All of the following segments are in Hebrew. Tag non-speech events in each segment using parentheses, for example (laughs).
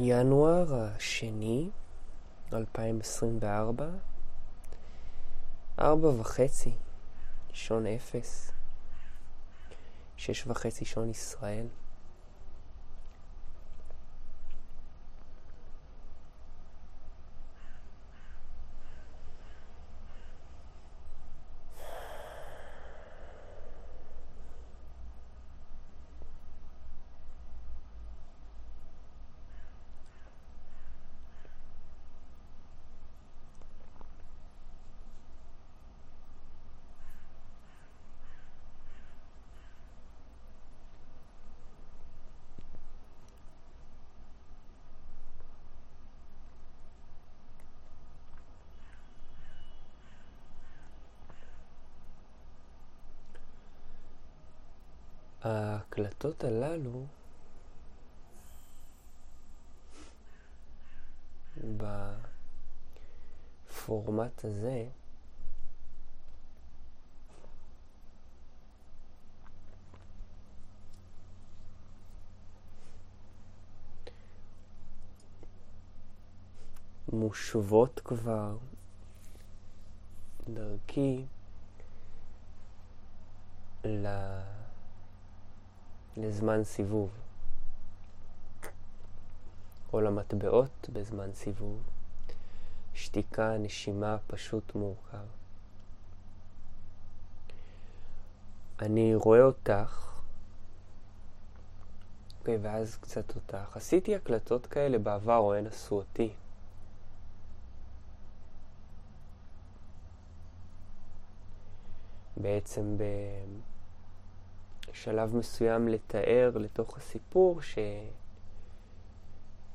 ינואר השני, 2024, ארבע וחצי, שעון אפס, שש וחצי שעון ישראל. ההקלטות הללו בפורמט הזה מושוות כבר דרכי ל... לזמן סיבוב, או למטבעות בזמן סיבוב, שתיקה, נשימה, פשוט מורכב. אני רואה אותך, ואז קצת אותך. עשיתי הקלטות כאלה בעבר, או הן עשו אותי. בעצם ב... שלב מסוים לתאר לתוך הסיפור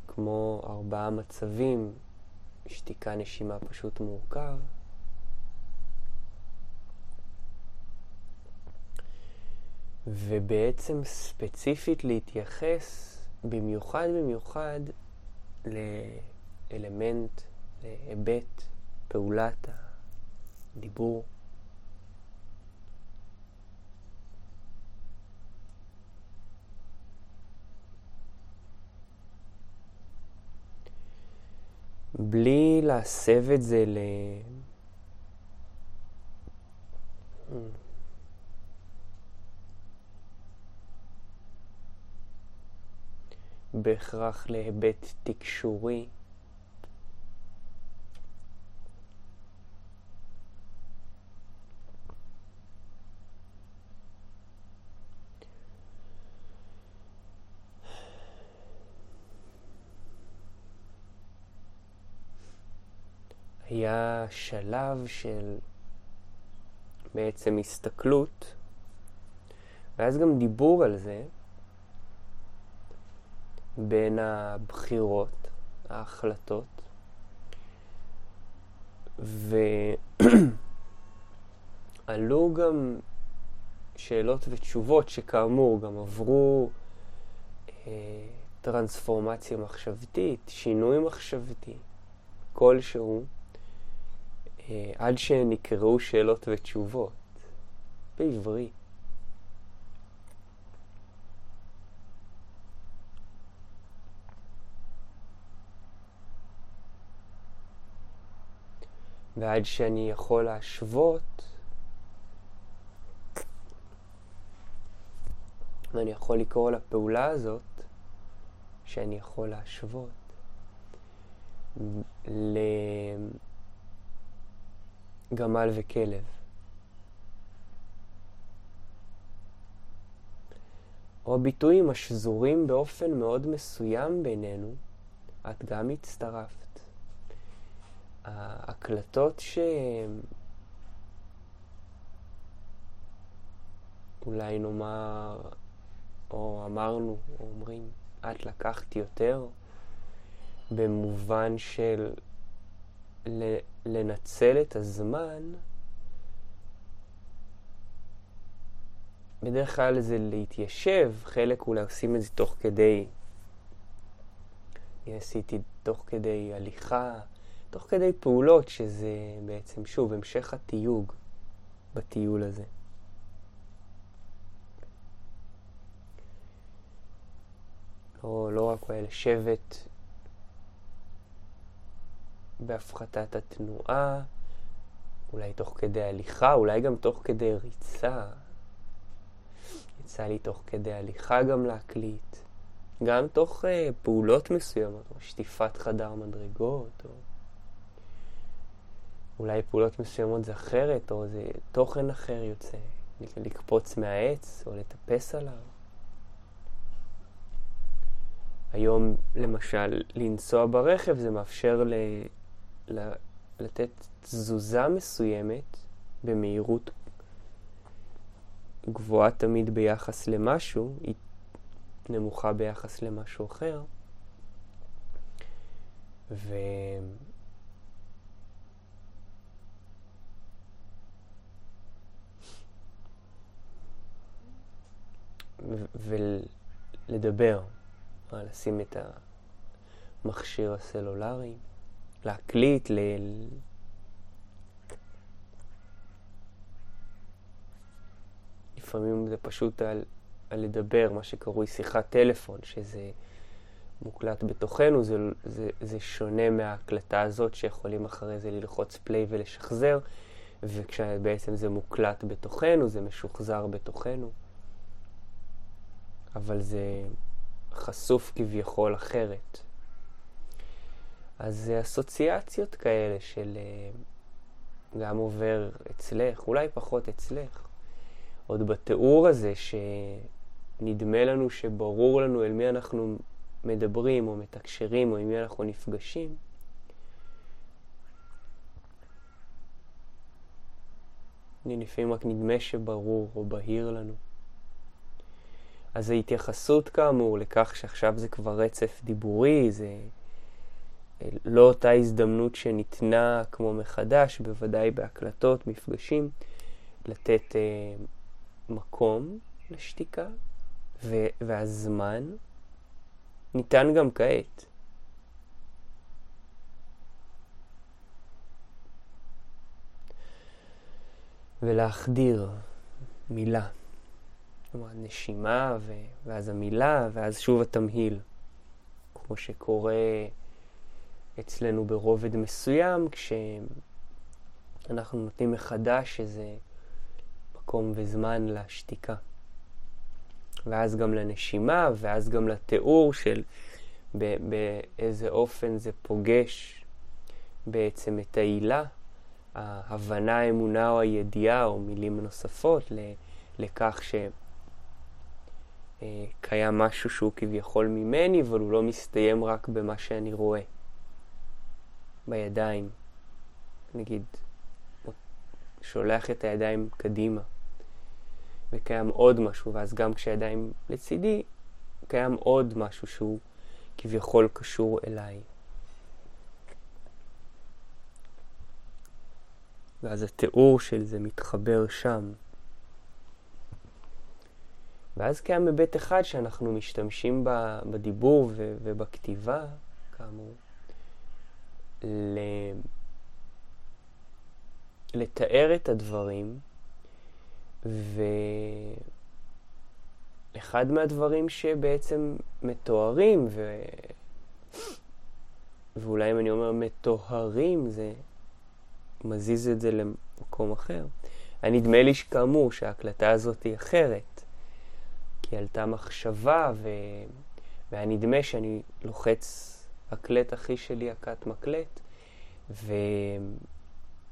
שכמו ארבעה מצבים, שתיקה נשימה פשוט מורכב, ובעצם ספציפית להתייחס במיוחד במיוחד לאלמנט, להיבט, פעולת הדיבור. בלי להסב את זה ל... בהכרח להיבט תקשורי. היה שלב של בעצם הסתכלות, ואז גם דיבור על זה בין הבחירות, ההחלטות, ועלו גם שאלות ותשובות שכאמור גם עברו אה, טרנספורמציה מחשבתית, שינוי מחשבתי כלשהו. אה, עד שנקראו שאלות ותשובות בעברית. ועד שאני יכול להשוות, ואני יכול לקרוא לפעולה הזאת שאני יכול להשוות ל... גמל וכלב. או הביטויים השזורים באופן מאוד מסוים בינינו, את גם הצטרפת. ההקלטות ש... אולי נאמר, או אמרנו, או אומרים, את לקחת יותר, במובן של לנצל את הזמן, בדרך כלל זה להתיישב, חלק אולי עושים את זה תוך כדי, אני עשיתי תוך כדי הליכה, תוך כדי פעולות, שזה בעצם, שוב, המשך התיוג בטיול הזה. לא, לא רק לשבת בהפחתת התנועה, אולי תוך כדי הליכה, אולי גם תוך כדי ריצה. יצא לי תוך כדי הליכה גם להקליט. גם תוך uh, פעולות מסוימות, או שטיפת חדר מדרגות, או אולי פעולות מסוימות זה אחרת, או זה תוכן אחר יוצא, לקפוץ מהעץ, או לטפס עליו. היום, למשל, לנסוע ברכב זה מאפשר ל... לתת תזוזה מסוימת במהירות גבוהה תמיד ביחס למשהו, היא נמוכה ביחס למשהו אחר. ו... ולדבר, לשים את המכשיר הסלולרי, להקליט, ל... לפעמים זה פשוט על, על לדבר, מה שקרוי שיחת טלפון, שזה מוקלט בתוכנו, זה, זה, זה שונה מההקלטה הזאת שיכולים אחרי זה ללחוץ פליי ולשחזר, וכשבעצם זה מוקלט בתוכנו, זה משוחזר בתוכנו. אבל זה חשוף כביכול אחרת. אז אסוציאציות כאלה של אה, גם עובר אצלך, אולי פחות אצלך. עוד בתיאור הזה שנדמה לנו שברור לנו אל מי אנחנו מדברים או מתקשרים או עם מי אנחנו נפגשים, לפעמים רק נדמה שברור או בהיר לנו. אז ההתייחסות כאמור לכך שעכשיו זה כבר רצף דיבורי, זה לא אותה הזדמנות שניתנה כמו מחדש, בוודאי בהקלטות, מפגשים, לתת אה, מקום לשתיקה, ו- והזמן ניתן גם כעת. ולהחדיר מילה. כלומר, נשימה, ו... ואז המילה, ואז שוב התמהיל. כמו שקורה אצלנו ברובד מסוים, כשאנחנו נותנים מחדש איזה מקום וזמן לשתיקה. ואז גם לנשימה, ואז גם לתיאור של באיזה אופן זה פוגש בעצם את העילה, ההבנה, האמונה או הידיעה, או מילים נוספות, לכך ש... אה, משהו שהוא כביכול ממני, אבל הוא לא מסתיים רק במה שאני רואה. בידיים. נגיד, שולח את הידיים קדימה, וקיים עוד משהו, ואז גם כשהידיים לצידי, קיים עוד משהו שהוא כביכול קשור אליי. ואז התיאור של זה מתחבר שם. ואז קיים היבט אחד שאנחנו משתמשים בדיבור ובכתיבה, כאמור, ל... לתאר את הדברים, ואחד מהדברים שבעצם מתוארים, ו... ואולי אם אני אומר מטוהרים, זה מזיז את זה למקום אחר. נדמה לי שכאמור שההקלטה הזאת היא אחרת. כי עלתה מחשבה ו... והיה נדמה שאני לוחץ הקלט אחי שלי, הכת מקלט,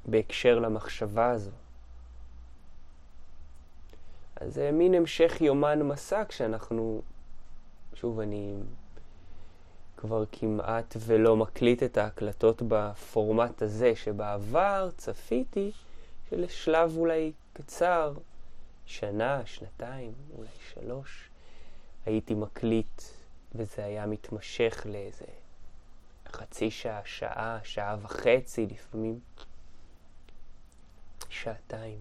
ובהקשר למחשבה הזו. אז זה מין המשך יומן מסע כשאנחנו, שוב, אני כבר כמעט ולא מקליט את ההקלטות בפורמט הזה, שבעבר צפיתי שלשלב אולי קצר שנה, שנתיים, אולי שלוש, הייתי מקליט, וזה היה מתמשך לאיזה חצי שעה, שעה, שעה וחצי, לפעמים שעתיים.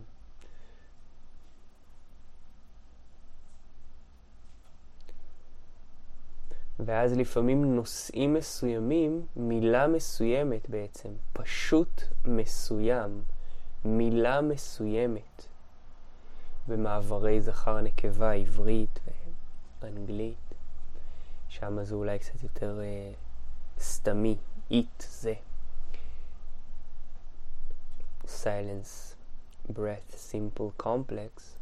ואז לפעמים נושאים מסוימים, מילה מסוימת בעצם, פשוט מסוים, מילה מסוימת, במעברי זכר נקבה עברית ואנגלית. שם זה אולי קצת יותר אה, סתמי, איט זה. silence, breath, simple, complex,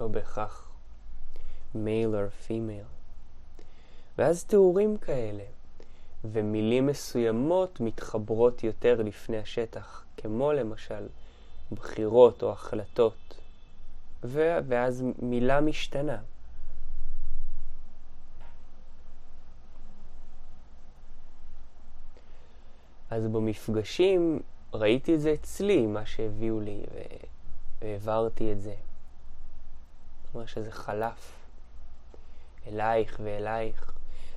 לא בהכרח male or female. ואז תיאורים כאלה, ומילים מסוימות מתחברות יותר לפני השטח, כמו למשל בחירות או החלטות, ו- ואז מילה משתנה. אז במפגשים ראיתי את זה אצלי, מה שהביאו לי, והעברתי את זה. זאת אומרת שזה חלף אלייך ואלייך.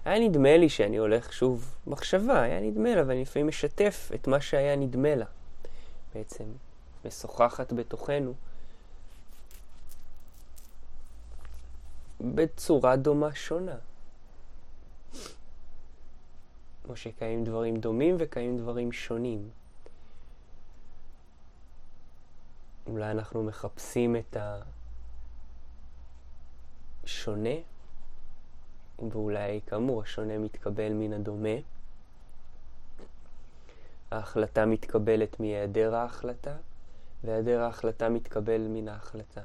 היה נדמה לי שאני הולך שוב מחשבה, היה נדמה לה, ואני לפעמים משתף את מה שהיה נדמה לה. בעצם משוחחת בתוכנו בצורה דומה שונה. כמו שקיימים דברים דומים וקיימים דברים שונים. אולי אנחנו מחפשים את השונה, ואולי כאמור השונה מתקבל מן הדומה. ההחלטה מתקבלת מהיעדר ההחלטה, והיעדר ההחלטה מתקבל מן ההחלטה.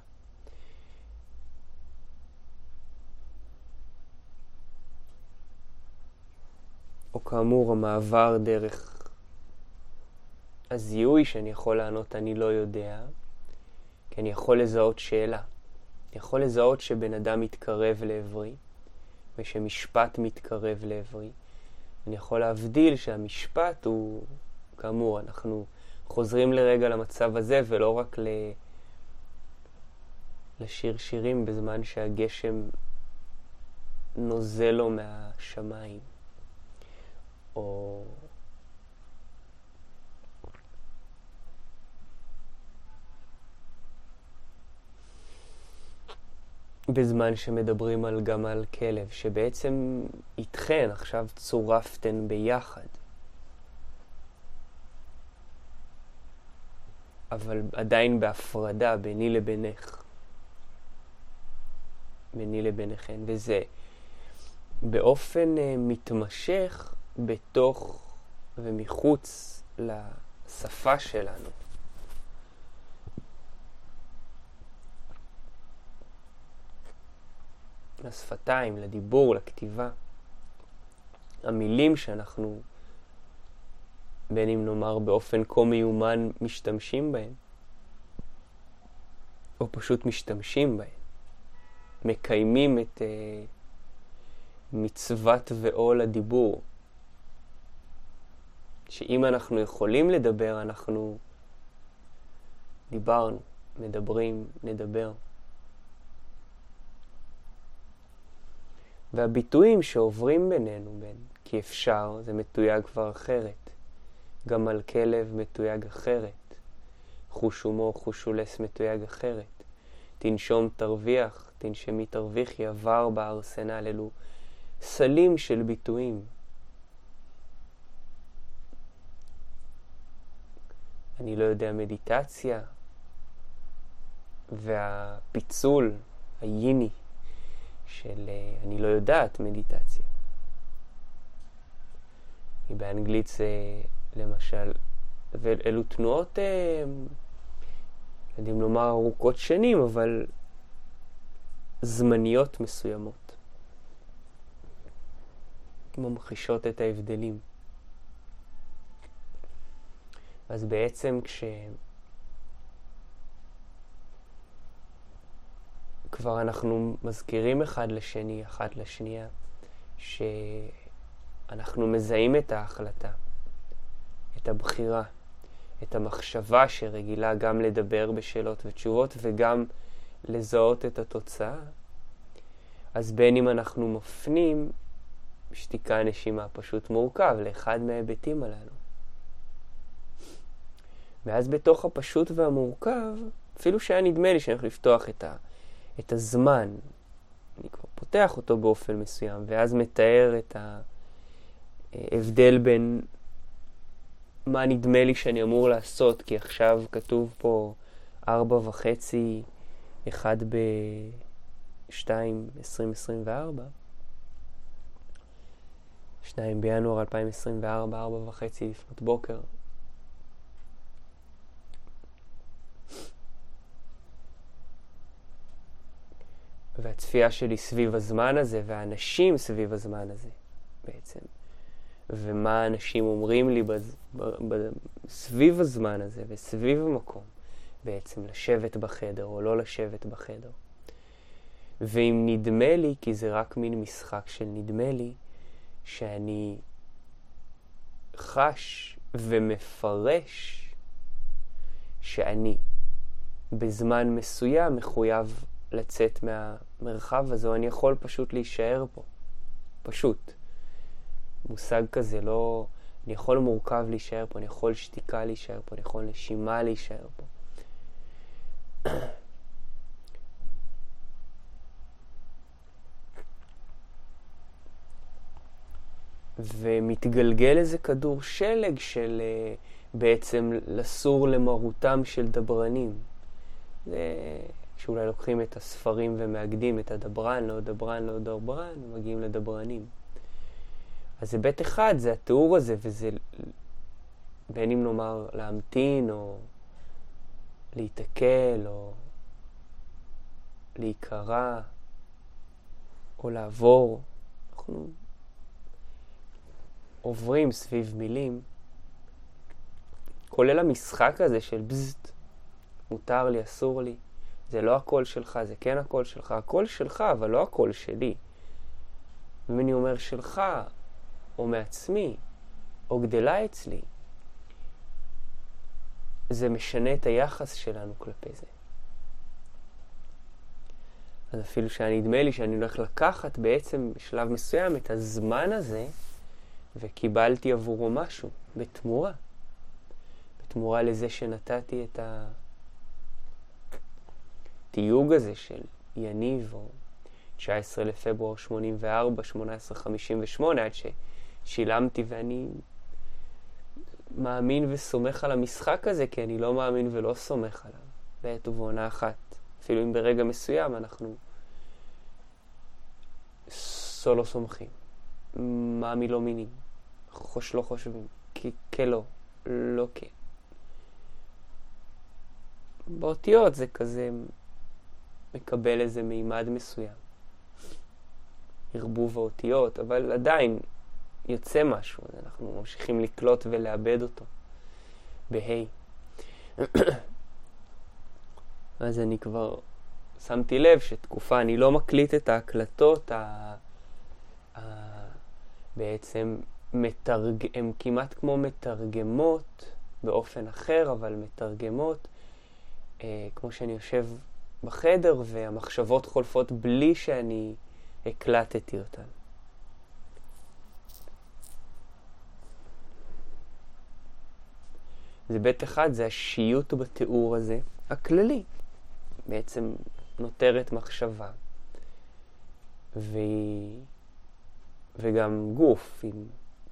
או כאמור המעבר דרך הזיהוי שאני יכול לענות אני לא יודע, כי אני יכול לזהות שאלה. אני יכול לזהות שבן אדם מתקרב לעברי, ושמשפט מתקרב לעברי. אני יכול להבדיל שהמשפט הוא, כאמור, אנחנו חוזרים לרגע למצב הזה, ולא רק ל... לשיר שירים בזמן שהגשם נוזל לו מהשמיים. או בזמן שמדברים על, גם על כלב, שבעצם איתכן עכשיו צורפתן ביחד. אבל עדיין בהפרדה ביני לבינך. ביני לביניכן. וזה באופן uh, מתמשך בתוך ומחוץ לשפה שלנו. לשפתיים, לדיבור, לכתיבה. המילים שאנחנו, בין אם נאמר באופן כה מיומן, משתמשים בהם, או פשוט משתמשים בהם, מקיימים את uh, מצוות ועול הדיבור. שאם אנחנו יכולים לדבר, אנחנו דיברנו, מדברים, נדבר. והביטויים שעוברים בינינו, בין כי אפשר, זה מתויג כבר אחרת. גם על כלב מתויג אחרת. חוש הומור, חוש הולס מתויג אחרת. תנשום תרוויח, תנשמי תרוויחי, עבר בארסנל, אלו סלים של ביטויים. אני לא יודע מדיטציה, והפיצול, היני, של אה, אני לא יודעת מדיטציה. באנגלית זה למשל, ואלו תנועות, אה, יודעים לומר ארוכות שנים, אבל זמניות מסוימות. ממחישות את ההבדלים. אז בעצם כש... כבר אנחנו מזכירים אחד לשני, אחת לשנייה, שאנחנו מזהים את ההחלטה, את הבחירה, את המחשבה שרגילה גם לדבר בשאלות ותשובות וגם לזהות את התוצאה, אז בין אם אנחנו מפנים, שתיקה נשימה פשוט מורכב לאחד מההיבטים הללו. ואז בתוך הפשוט והמורכב, אפילו שהיה נדמה לי שאני הולך לפתוח את, ה, את הזמן, אני כבר פותח אותו באופן מסוים, ואז מתאר את ההבדל בין מה נדמה לי שאני אמור לעשות, כי עכשיו כתוב פה ארבע וחצי, אחד בשתיים, עשרים, עשרים וארבע. 2 בינואר 2024, 4 וחצי לפנות בוקר. והצפייה שלי סביב הזמן הזה, והאנשים סביב הזמן הזה, בעצם. ומה האנשים אומרים לי בז... ב... ב... סביב הזמן הזה וסביב המקום, בעצם לשבת בחדר או לא לשבת בחדר. ואם נדמה לי, כי זה רק מין משחק של נדמה לי, שאני חש ומפרש שאני בזמן מסוים מחויב לצאת מהמרחב הזה, או אני יכול פשוט להישאר פה. פשוט. מושג כזה, לא... אני יכול מורכב להישאר פה, אני יכול שתיקה להישאר פה, אני יכול נשימה להישאר פה. ומתגלגל איזה כדור שלג של uh, בעצם לסור למרותם של דברנים. זה שאולי לוקחים את הספרים ומאגדים את הדברן, לא דברן, לא דברן, ומגיעים לדברנים. אז היבט אחד זה התיאור הזה, וזה בין אם נאמר להמתין, או להיתקל, או להיקרע, או לעבור. אנחנו עוברים סביב מילים, כולל המשחק הזה של בזט, מותר לי, אסור לי, זה לא הקול שלך, זה כן הקול שלך, הקול שלך, אבל לא הקול שלי. אם אני אומר שלך, או מעצמי, או גדלה אצלי, זה משנה את היחס שלנו כלפי זה. אז אפילו שנדמה לי שאני הולך לקחת בעצם בשלב מסוים את הזמן הזה, וקיבלתי עבורו משהו בתמורה. בתמורה לזה שנתתי את התיוג הזה של יניב, או 19 לפברואר 84, 1858, עד ששילמתי ואני מאמין וסומך על המשחק הזה, כי אני לא מאמין ולא סומך עליו בעת ובעונה אחת. אפילו אם ברגע מסוים אנחנו סולו סומכים. מה מי לא מינים, חוש לא חושבים, כלא, לא כן. באותיות זה כזה מקבל איזה מימד מסוים. ערבוב האותיות, אבל עדיין יוצא משהו, אנחנו ממשיכים לקלוט ולאבד אותו בה'. (clears throat) אז אני כבר שמתי לב שתקופה, אני לא מקליט את ההקלטות ה... בעצם מתרג... הן כמעט כמו מתרגמות באופן אחר, אבל מתרגמות, אה, כמו שאני יושב בחדר והמחשבות חולפות בלי שאני הקלטתי אותן. זה בית אחד, זה השיוט בתיאור הזה, הכללי. בעצם נותרת מחשבה. והיא וגם גוף עם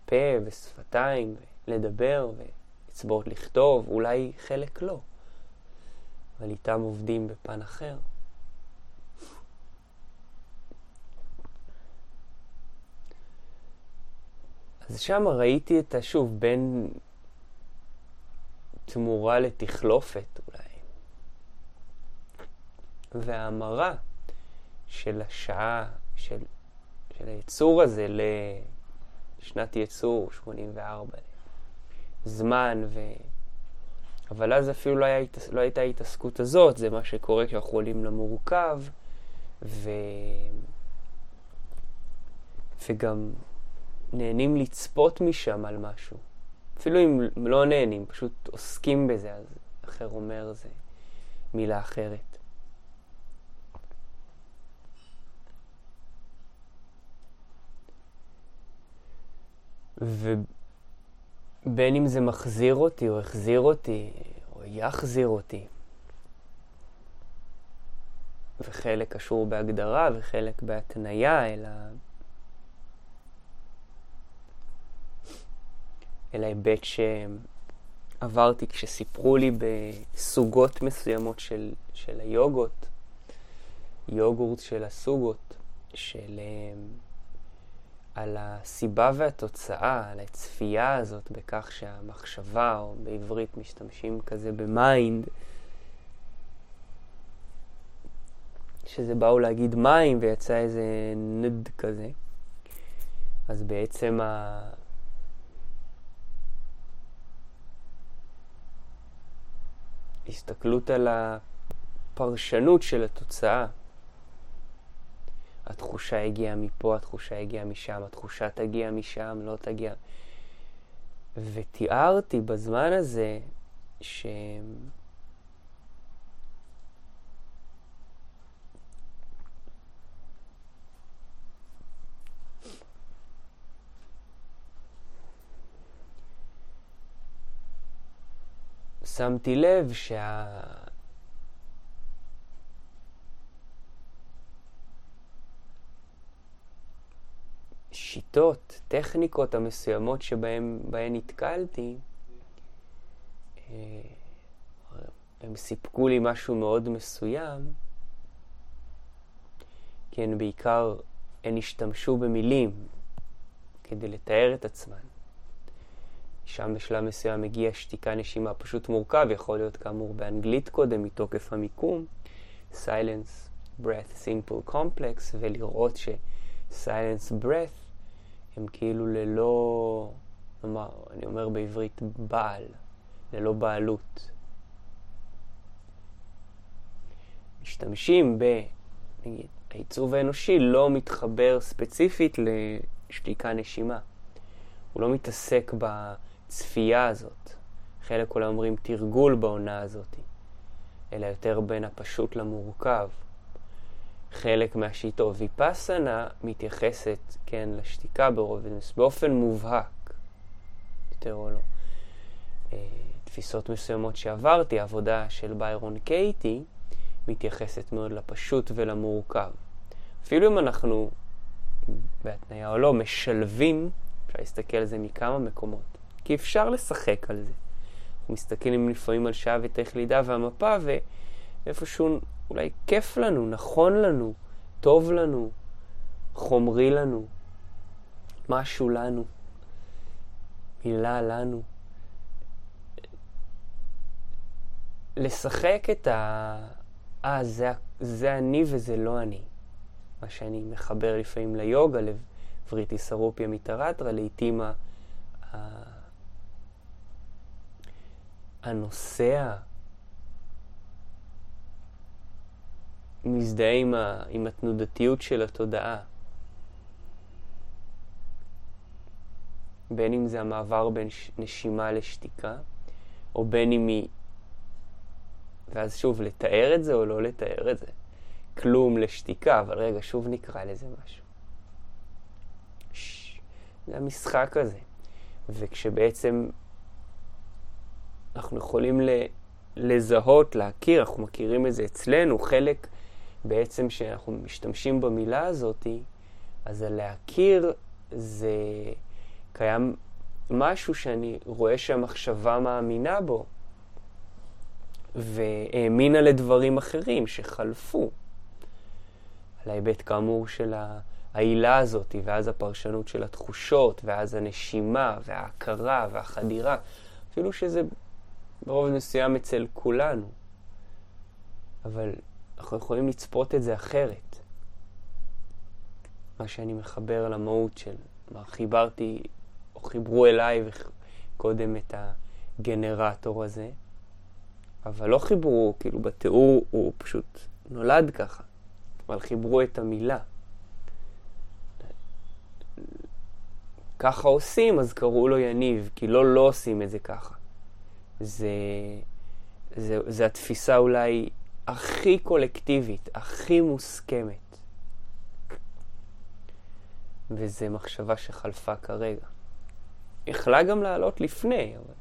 פה ושפתיים, לדבר ואצבעות לכתוב, אולי חלק לא, אבל איתם עובדים בפן אחר. אז שם ראיתי את השוב בין תמורה לתחלופת אולי, וההמרה של השעה, של של היצור הזה לשנת יצור 84. זמן ו... אבל אז אפילו לא, היה, לא הייתה ההתעסקות הזאת, זה מה שקורה כשאנחנו עולים למורכב, ו... וגם נהנים לצפות משם על משהו. אפילו אם לא נהנים, פשוט עוסקים בזה, אז אחר אומר זה מילה אחרת. ובין אם זה מחזיר אותי, או החזיר אותי, או יחזיר אותי. וחלק קשור בהגדרה וחלק בהתניה אל ה... אל ההיבט שעברתי כשסיפרו לי בסוגות מסוימות של, של היוגות, יוגורט של הסוגות, של על הסיבה והתוצאה, על הצפייה הזאת בכך שהמחשבה, או בעברית משתמשים כזה במיינד, שזה באו להגיד מים ויצא איזה נד כזה. אז בעצם ה... הסתכלות על הפרשנות של התוצאה. התחושה הגיעה מפה, התחושה הגיעה משם, התחושה תגיע משם, לא תגיע. ותיארתי בזמן הזה ש... שמתי לב שה... השיטות, טכניקות המסוימות שבהן נתקלתי, אה, הם סיפקו לי משהו מאוד מסוים, כי הן בעיקר, הן השתמשו במילים כדי לתאר את עצמן. שם בשלב מסוים מגיע שתיקה נשימה פשוט מורכב, יכול להיות כאמור באנגלית קודם מתוקף המיקום, Silence, Breath, Simple Complex, ולראות ש... Silence Breath הם כאילו ללא, נאמר, אני אומר בעברית בעל, ללא בעלות. משתמשים ב... נגיד, העיצוב האנושי לא מתחבר ספציפית לשתיקה נשימה. הוא לא מתעסק בצפייה הזאת. חלק אולי אומרים תרגול בעונה הזאת, אלא יותר בין הפשוט למורכב. חלק מהשיטות. ויפאסנה מתייחסת, כן, לשתיקה ברובינוס באופן מובהק, יותר או לא. אה, תפיסות מסוימות שעברתי, העבודה של ביירון קייטי, מתייחסת מאוד לפשוט ולמורכב. אפילו אם אנחנו, בהתניה או לא, משלבים, אפשר להסתכל על זה מכמה מקומות, כי אפשר לשחק על זה. אנחנו מסתכלים לפעמים על שעה ותכף לידה והמפה, ואיפשהו אולי כיף לנו, נכון לנו, טוב לנו, חומרי לנו, משהו לנו, מילה לנו. לשחק את ה... אה, זה, זה אני וזה לא אני. מה שאני מחבר לפעמים ליוגה, לבריטי סרופיה מיטרטרה, לעיתים ה... הנוסע מזדהה עם, ה, עם התנודתיות של התודעה. בין אם זה המעבר בין ש, נשימה לשתיקה, או בין אם היא... ואז שוב, לתאר את זה או לא לתאר את זה. כלום לשתיקה, אבל רגע, שוב נקרא לזה משהו. ש... זה המשחק הזה. וכשבעצם אנחנו יכולים ל... לזהות, להכיר, אנחנו מכירים את זה אצלנו, חלק בעצם שאנחנו משתמשים במילה הזאת, אז הלהכיר זה קיים משהו שאני רואה שהמחשבה מאמינה בו, והאמינה לדברים אחרים שחלפו. על ההיבט כאמור של העילה הזאת, ואז הפרשנות של התחושות, ואז הנשימה, וההכרה, והחדירה, אפילו שזה ברוב מסוים אצל כולנו. אבל אנחנו יכולים לצפות את זה אחרת. מה שאני מחבר למהות של מה חיברתי, או חיברו אליי קודם את הגנרטור הזה, אבל לא חיברו, כאילו בתיאור הוא פשוט נולד ככה, אבל חיברו את המילה. ככה עושים, אז קראו לו יניב, כי לא לא עושים את זה ככה. זה, זה, זה התפיסה אולי הכי קולקטיבית, הכי מוסכמת. וזו מחשבה שחלפה כרגע. יכלה גם לעלות לפני, אבל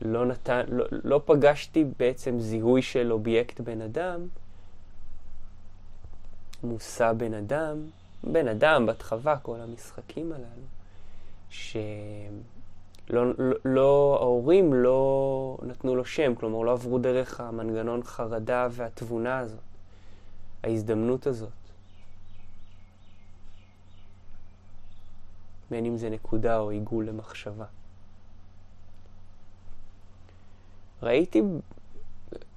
לא, נתן, לא, לא פגשתי בעצם זיהוי של אובייקט בן אדם, מושא בן אדם, בן אדם, בת חווה, כל המשחקים הללו, ש... לא, לא, לא, ההורים לא נתנו לו שם, כלומר לא עברו דרך המנגנון חרדה והתבונה הזאת, ההזדמנות הזאת. בין אם זה נקודה או עיגול למחשבה. ראיתי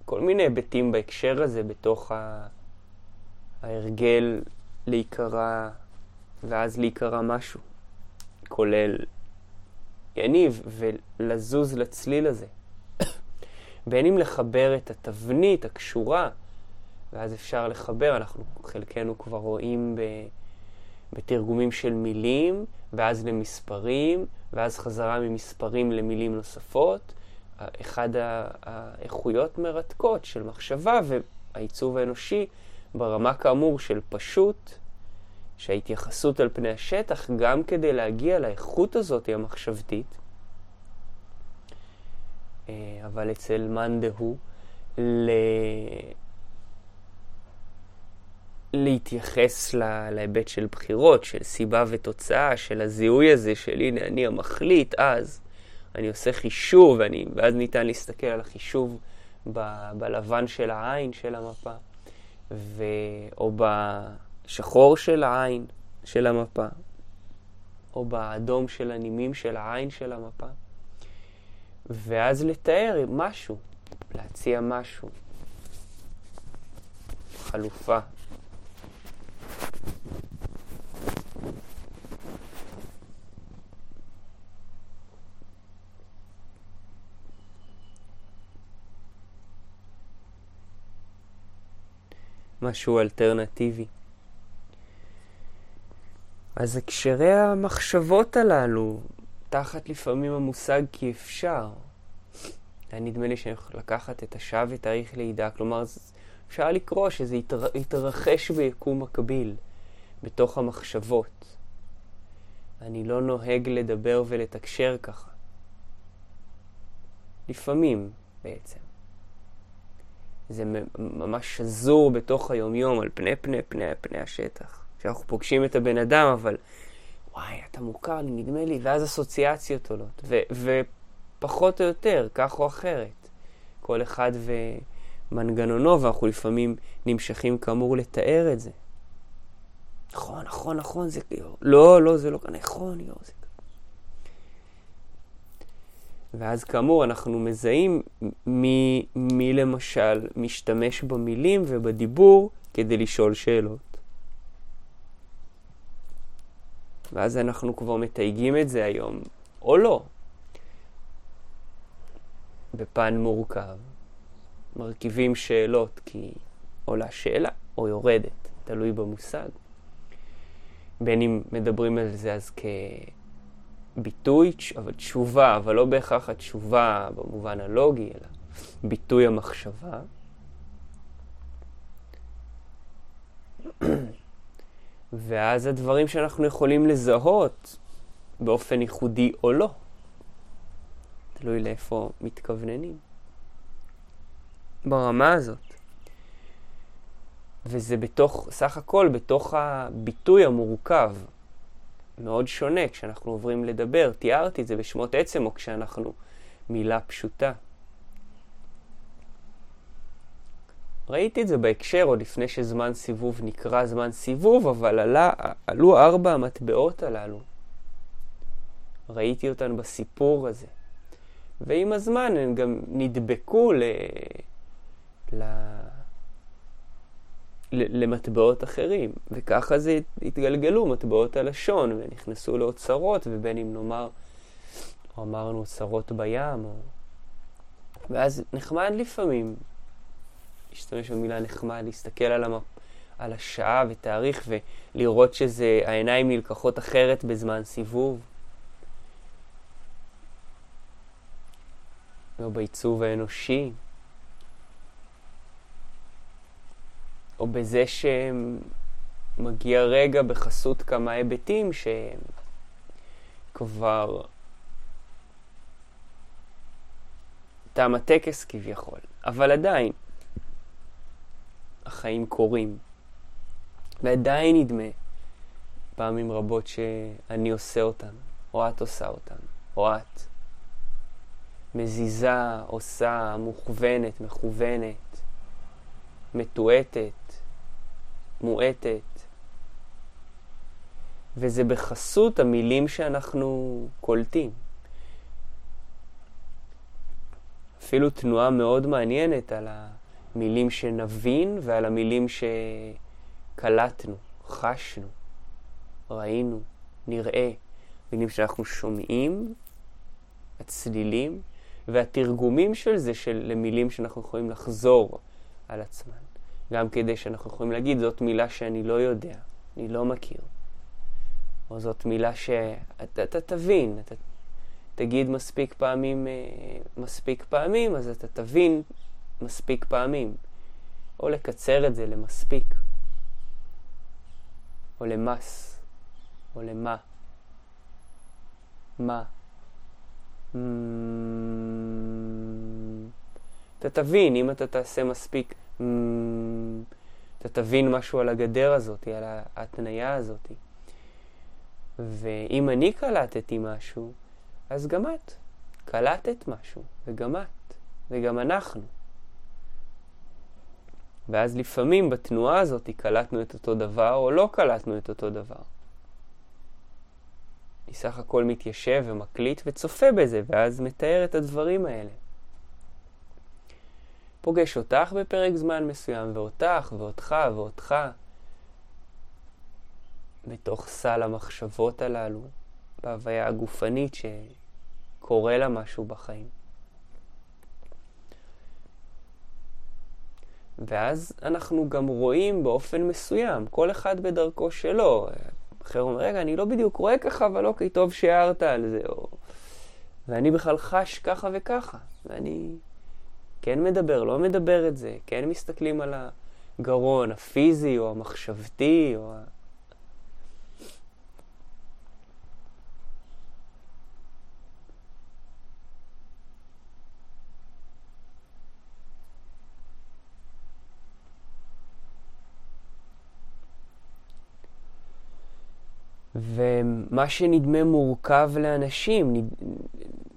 כל מיני היבטים בהקשר הזה, בתוך ההרגל להיקרא, ואז להיקרא משהו, כולל יניב ולזוז לצליל הזה. בין אם לחבר את התבנית הקשורה, ואז אפשר לחבר, אנחנו חלקנו כבר רואים ב, בתרגומים של מילים, ואז למספרים, ואז חזרה ממספרים למילים נוספות. אחד האיכויות מרתקות של מחשבה והעיצוב האנושי ברמה כאמור של פשוט, שההתייחסות על פני השטח, גם כדי להגיע לאיכות הזאת המחשבתית, אה, אבל אצל מאן דהוא, ל... להתייחס לה, להיבט של בחירות, של סיבה ותוצאה, של הזיהוי הזה של הנה אני המחליט, אז אני עושה חישוב, ואני, ואז ניתן להסתכל על החישוב ב, בלבן של העין של המפה, ו, או בשחור של העין של המפה, או באדום של הנימים של העין של המפה. ואז לתאר משהו, להציע משהו, חלופה. משהו אלטרנטיבי. אז הקשרי המחשבות הללו, תחת לפעמים המושג כי אפשר. היה נדמה לי שאני יכול לקחת את השעה ותאריך לידה, כלומר אפשר לקרוא שזה יתר... יתרחש ביקום מקביל, בתוך המחשבות. אני לא נוהג לדבר ולתקשר ככה. לפעמים, בעצם. זה ממש שזור בתוך היומיום, על פני פני פני פני השטח. כשאנחנו פוגשים את הבן אדם, אבל וואי, אתה מוכר לי, נדמה לי, ואז אסוציאציות עולות. ו- ופחות או יותר, כך או אחרת. כל אחד ומנגנונו, ואנחנו לפעמים נמשכים כאמור לתאר את זה. נכון, נכון, נכון, זה... לא, לא, זה לא... נכון, יו, זה... ואז כאמור אנחנו מזהים מי, מי למשל משתמש במילים ובדיבור כדי לשאול שאלות. ואז אנחנו כבר מתייגים את זה היום, או לא, בפן מורכב. מרכיבים שאלות כי עולה שאלה או יורדת, תלוי במושג. בין אם מדברים על זה אז כ... ביטוי, אבל תשובה, אבל לא בהכרח התשובה במובן הלוגי, אלא ביטוי המחשבה. ואז הדברים שאנחנו יכולים לזהות באופן ייחודי או לא, תלוי לאיפה מתכווננים. ברמה הזאת. וזה בתוך, סך הכל, בתוך הביטוי המורכב מאוד שונה כשאנחנו עוברים לדבר. תיארתי את זה בשמות עצם או כשאנחנו מילה פשוטה. ראיתי את זה בהקשר עוד לפני שזמן סיבוב נקרא זמן סיבוב, אבל עלה, עלו ארבע המטבעות הללו. ראיתי אותן בסיפור הזה. ועם הזמן הן גם נדבקו ל... ל... למטבעות אחרים, וככה זה התגלגלו מטבעות הלשון, ונכנסו לאוצרות, ובין אם נאמר, או אמרנו אוצרות בים, או... ואז נחמד לפעמים, להשתמש במילה נחמד, להסתכל על, המפ... על השעה ותאריך ולראות שזה, העיניים נלקחות אחרת בזמן סיבוב. לא בעיצוב האנושי. או בזה שמגיע רגע בחסות כמה היבטים שהם כבר תם הטקס כביכול, אבל עדיין החיים קורים, ועדיין נדמה פעמים רבות שאני עושה אותם, או את עושה אותם, או את. מזיזה, עושה, מוכוונת, מכוונת, מתועטת, מועטת. וזה בחסות המילים שאנחנו קולטים. אפילו תנועה מאוד מעניינת על המילים שנבין ועל המילים שקלטנו, חשנו, ראינו, נראה. מילים שאנחנו שומעים, הצלילים, והתרגומים של זה של למילים שאנחנו יכולים לחזור על עצמן. גם כדי שאנחנו יכולים להגיד, זאת מילה שאני לא יודע, אני לא מכיר. או זאת מילה שאתה אתה תבין, אתה תגיד מספיק פעמים, אה, מספיק פעמים, אז אתה תבין מספיק פעמים. או לקצר את זה למספיק, או למס, או למה. מה? אתה תבין, אם אתה תעשה מספיק, אתה תבין משהו על הגדר הזאת, על ההתניה הזאת. ואם אני קלטתי משהו, אז גם את קלטת משהו, וגם את, וגם אנחנו. ואז לפעמים בתנועה הזאת קלטנו את אותו דבר, או לא קלטנו את אותו דבר. אני סך הכל מתיישב ומקליט וצופה בזה, ואז מתאר את הדברים האלה. פוגש אותך בפרק זמן מסוים, ואותך, ואותך, ואותך, בתוך סל המחשבות הללו, בהוויה הגופנית שקורה לה משהו בחיים. ואז אנחנו גם רואים באופן מסוים, כל אחד בדרכו שלו. אחר אומר, רגע, אני לא בדיוק רואה ככה, אבל אוקיי, טוב שהערת על זה. או... ואני בכלל חש ככה וככה, ואני כן מדבר, לא מדבר את זה, כן מסתכלים על הגרון הפיזי או המחשבתי או ומה שנדמה מורכב לאנשים, נד...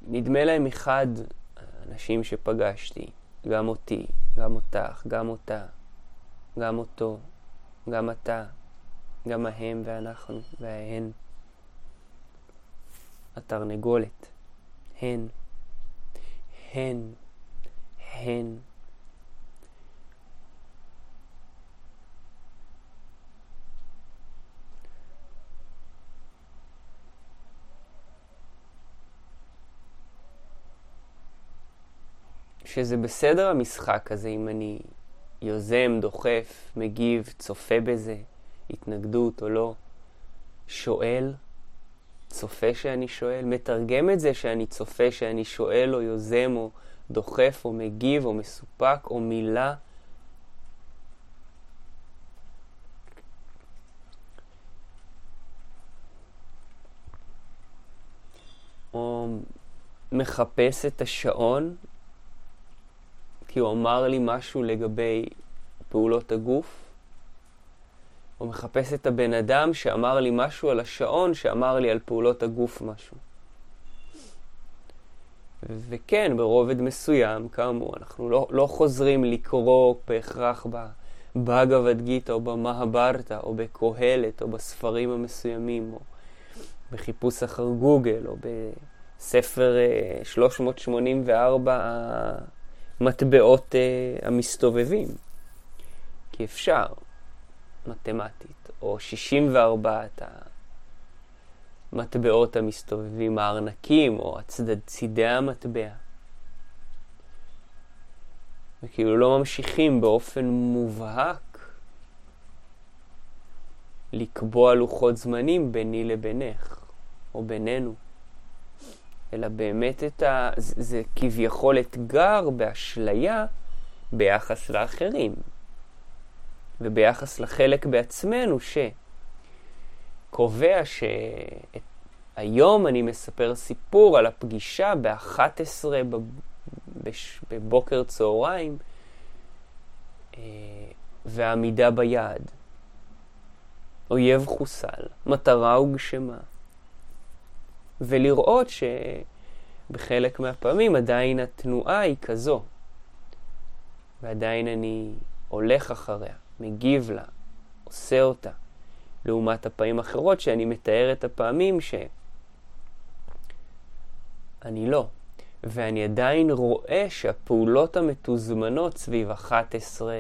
נדמה להם אחד, אנשים שפגשתי, גם אותי, גם אותך, גם אותה, גם אותו, גם אתה, גם ההם ואנחנו וההן. התרנגולת, הן, הן, הן. שזה בסדר המשחק הזה אם אני יוזם, דוחף, מגיב, צופה בזה, התנגדות או לא, שואל, צופה שאני שואל, מתרגם את זה שאני צופה שאני שואל או יוזם או דוחף או מגיב או מסופק או מילה. או מחפש את השעון כי הוא אמר לי משהו לגבי פעולות הגוף, או מחפש את הבן אדם שאמר לי משהו על השעון, שאמר לי על פעולות הגוף משהו. וכן, ברובד מסוים, כאמור, אנחנו לא, לא חוזרים לקרוא בהכרח בבאגavad גיתא או במהברתא או בקהלת או בספרים המסוימים או בחיפוש אחר גוגל או בספר 384 אה, המטבעות uh, המסתובבים. כי אפשר, מתמטית, או 64 המטבעות המסתובבים, הארנקים, או הצד, צידי המטבע. וכאילו לא ממשיכים באופן מובהק לקבוע לוחות זמנים ביני לבינך, או בינינו. אלא באמת את ה... זה, זה כביכול אתגר באשליה ביחס לאחרים. וביחס לחלק בעצמנו שקובע שהיום אני מספר סיפור על הפגישה ב-11 בבוקר צהריים אה, והעמידה ביעד. אויב חוסל, מטרה הוגשמה. ולראות שבחלק מהפעמים עדיין התנועה היא כזו, ועדיין אני הולך אחריה, מגיב לה, עושה אותה, לעומת הפעמים האחרות שאני מתאר את הפעמים שאני לא. ואני עדיין רואה שהפעולות המתוזמנות סביב 11,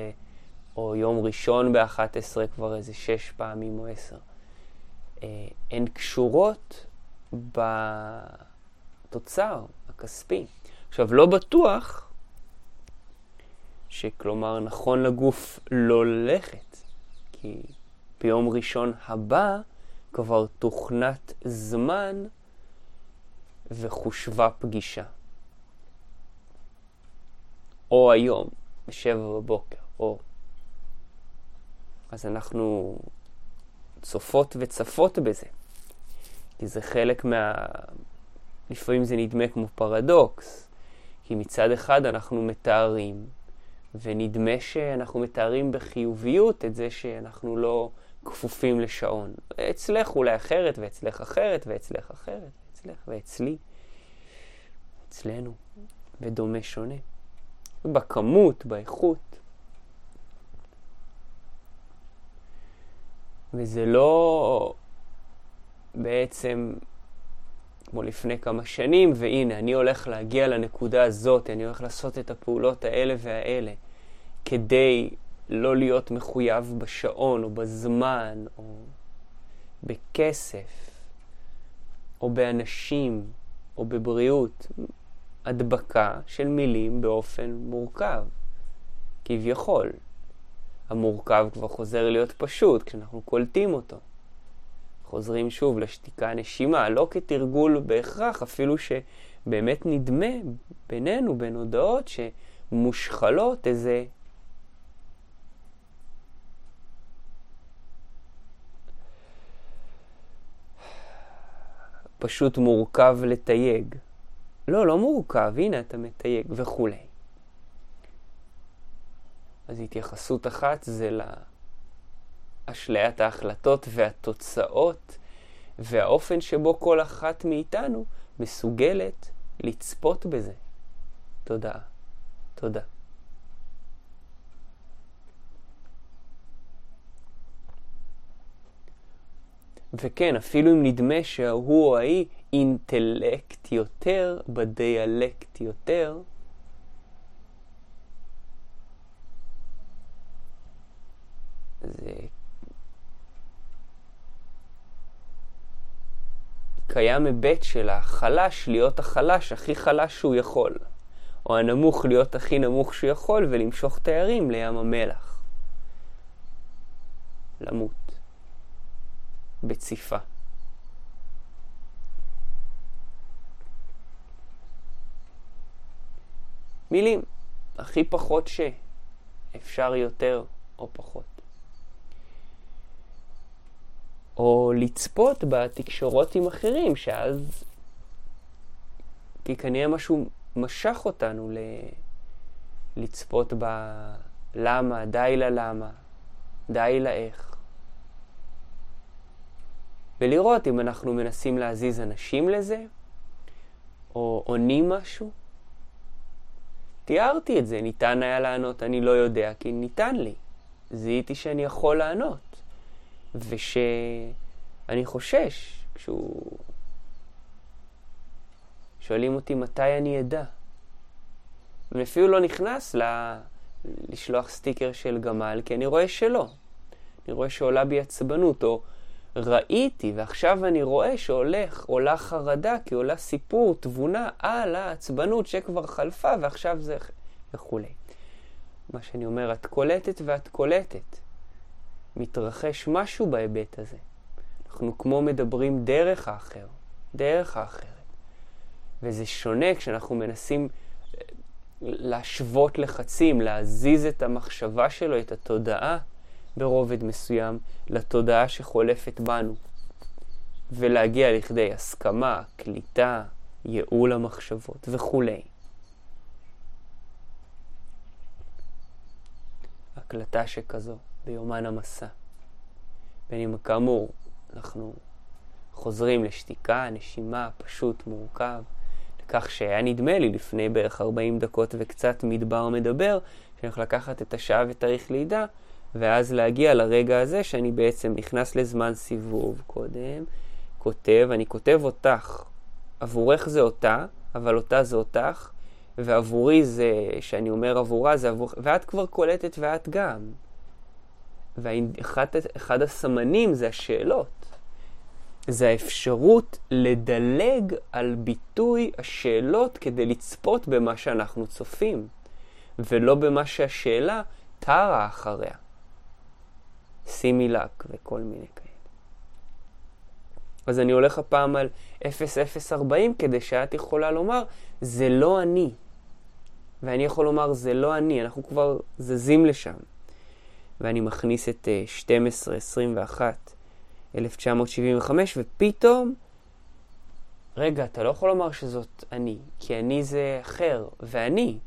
או יום ראשון ב-11 כבר איזה 6 פעמים או 10, אה, הן קשורות בתוצר הכספי. עכשיו, לא בטוח שכלומר נכון לגוף לא ללכת, כי ביום ראשון הבא כבר תוכנת זמן וחושבה פגישה. או היום, בשבע בבוקר, או... אז אנחנו צופות וצפות בזה. כי זה חלק מה... לפעמים זה נדמה כמו פרדוקס. כי מצד אחד אנחנו מתארים, ונדמה שאנחנו מתארים בחיוביות את זה שאנחנו לא כפופים לשעון. אצלך אולי אחרת, ואצלך אחרת, ואצלך אחרת, ואצלך, ואצלי, אצלנו, ודומה שונה. בכמות, באיכות. וזה לא בעצם כמו לפני כמה שנים, והנה, אני הולך להגיע לנקודה הזאת, אני הולך לעשות את הפעולות האלה והאלה, כדי לא להיות מחויב בשעון, או בזמן, או בכסף, או באנשים, או בבריאות. הדבקה של מילים באופן מורכב, כביכול. המורכב כבר חוזר להיות פשוט כשאנחנו קולטים אותו. חוזרים שוב לשתיקה נשימה, לא כתרגול בהכרח, אפילו שבאמת נדמה בינינו, בין הודעות, שמושחלות איזה פשוט מורכב לתייג. לא, לא מורכב, הנה אתה מתייג וכולי. אז התייחסות אחת זה לאשליית ההחלטות והתוצאות והאופן שבו כל אחת מאיתנו מסוגלת לצפות בזה. תודה. תודה. וכן, אפילו אם נדמה שההוא או ההיא אינטלקט יותר, בדיאלקט יותר, זה קיים היבט של החלש להיות החלש הכי חלש שהוא יכול, או הנמוך להיות הכי נמוך שהוא יכול ולמשוך תיירים לים המלח. למות. בציפה. מילים, הכי פחות ש. אפשר יותר או פחות. או לצפות בתקשורות עם אחרים, שאז כי כנראה משהו משך אותנו ל... לצפות בלמה, די ללמה, די לאיך. ולראות אם אנחנו מנסים להזיז אנשים לזה, או עונים משהו. תיארתי את זה, ניתן היה לענות, אני לא יודע, כי ניתן לי. זיהיתי שאני יכול לענות. ושאני חושש כשהוא... שואלים אותי מתי אני אדע. אני אפילו לא נכנס ל... לשלוח סטיקר של גמל, כי אני רואה שלא. אני רואה שעולה בי עצבנות, או ראיתי, ועכשיו אני רואה שהולך, עולה חרדה, כי עולה סיפור, תבונה על העצבנות שכבר חלפה, ועכשיו זה... וכולי. מה שאני אומר, את קולטת ואת קולטת. מתרחש משהו בהיבט הזה. אנחנו כמו מדברים דרך האחר, דרך האחרת. וזה שונה כשאנחנו מנסים אה, להשוות לחצים, להזיז את המחשבה שלו, את התודעה, ברובד מסוים, לתודעה שחולפת בנו, ולהגיע לכדי הסכמה, קליטה, ייעול המחשבות וכולי. הקלטה שכזו. ביומן המסע. בין אם כאמור, אנחנו חוזרים לשתיקה, נשימה, פשוט, מורכב, לכך שהיה נדמה לי לפני בערך 40 דקות וקצת מדבר מדבר, שאני הולך לקחת את השעה ותאריך לידה, ואז להגיע לרגע הזה שאני בעצם נכנס לזמן סיבוב קודם, כותב, אני כותב אותך. עבורך זה אותה, אבל אותה זה אותך, ועבורי זה, שאני אומר עבורה, זה עבור... ואת כבר קולטת ואת גם. ואחד הסמנים זה השאלות. זה האפשרות לדלג על ביטוי השאלות כדי לצפות במה שאנחנו צופים, ולא במה שהשאלה טרה אחריה. שימי לק וכל מיני כאלה. אז אני הולך הפעם על 0040 כדי שאת יכולה לומר, זה לא אני. ואני יכול לומר, זה לא אני, אנחנו כבר זזים לשם. ואני מכניס את 12, 21, 1975, ופתאום, רגע, אתה לא יכול לומר שזאת אני, כי אני זה אחר, ואני.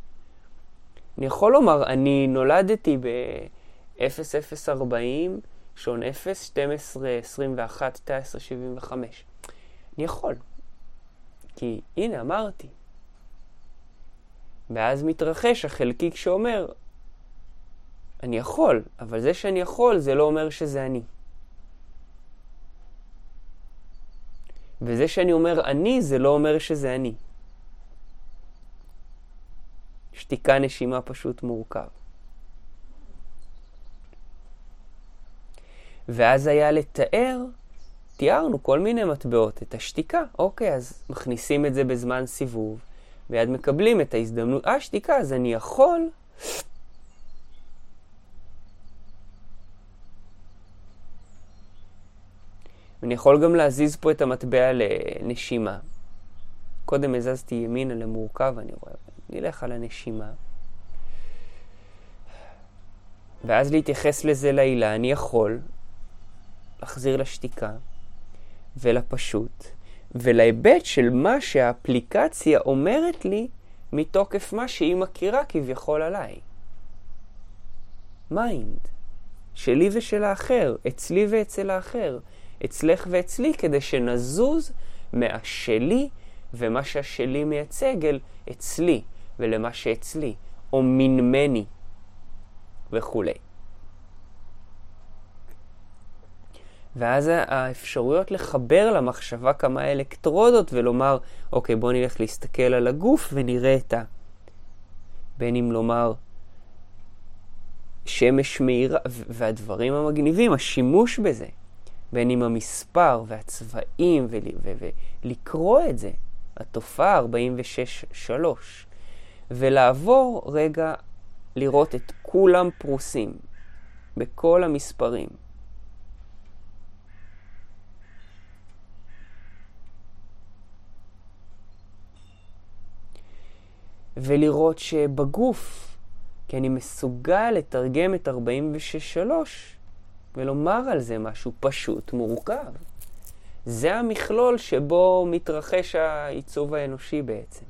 אני יכול לומר, אני נולדתי ב-0040, שעון 0, 12, 21, 19, 75. אני יכול. כי הנה, אמרתי. ואז מתרחש החלקיק שאומר, אני יכול, אבל זה שאני יכול זה לא אומר שזה אני. וזה שאני אומר אני זה לא אומר שזה אני. שתיקה נשימה פשוט מורכב. ואז היה לתאר, תיארנו כל מיני מטבעות, את השתיקה. אוקיי, אז מכניסים את זה בזמן סיבוב, ויד מקבלים את ההזדמנות, אה, שתיקה, אז אני יכול ואני יכול גם להזיז פה את המטבע לנשימה. קודם הזזתי ימינה למורכב, אני רואה, נלך על הנשימה. ואז להתייחס לזה לעילה, אני יכול להחזיר לשתיקה ולפשוט ולהיבט של מה שהאפליקציה אומרת לי מתוקף מה שהיא מכירה כביכול עליי. mind, שלי ושל האחר, אצלי ואצל האחר. אצלך ואצלי, כדי שנזוז מהשלי ומה שהשלי מייצג אל אצלי ולמה שאצלי, או מנמני וכולי. ואז האפשרויות לחבר למחשבה כמה אלקטרודות ולומר, אוקיי, בוא נלך להסתכל על הגוף ונראה את ה... בין אם לומר שמש מאירה, והדברים המגניבים, השימוש בזה. בין עם המספר והצבעים ולקרוא את זה, התופעה 46-3, ולעבור רגע לראות את כולם פרוסים בכל המספרים. ולראות שבגוף, כי אני מסוגל לתרגם את 46-3 ולומר על זה משהו פשוט מורכב. זה המכלול שבו מתרחש העיצוב האנושי בעצם.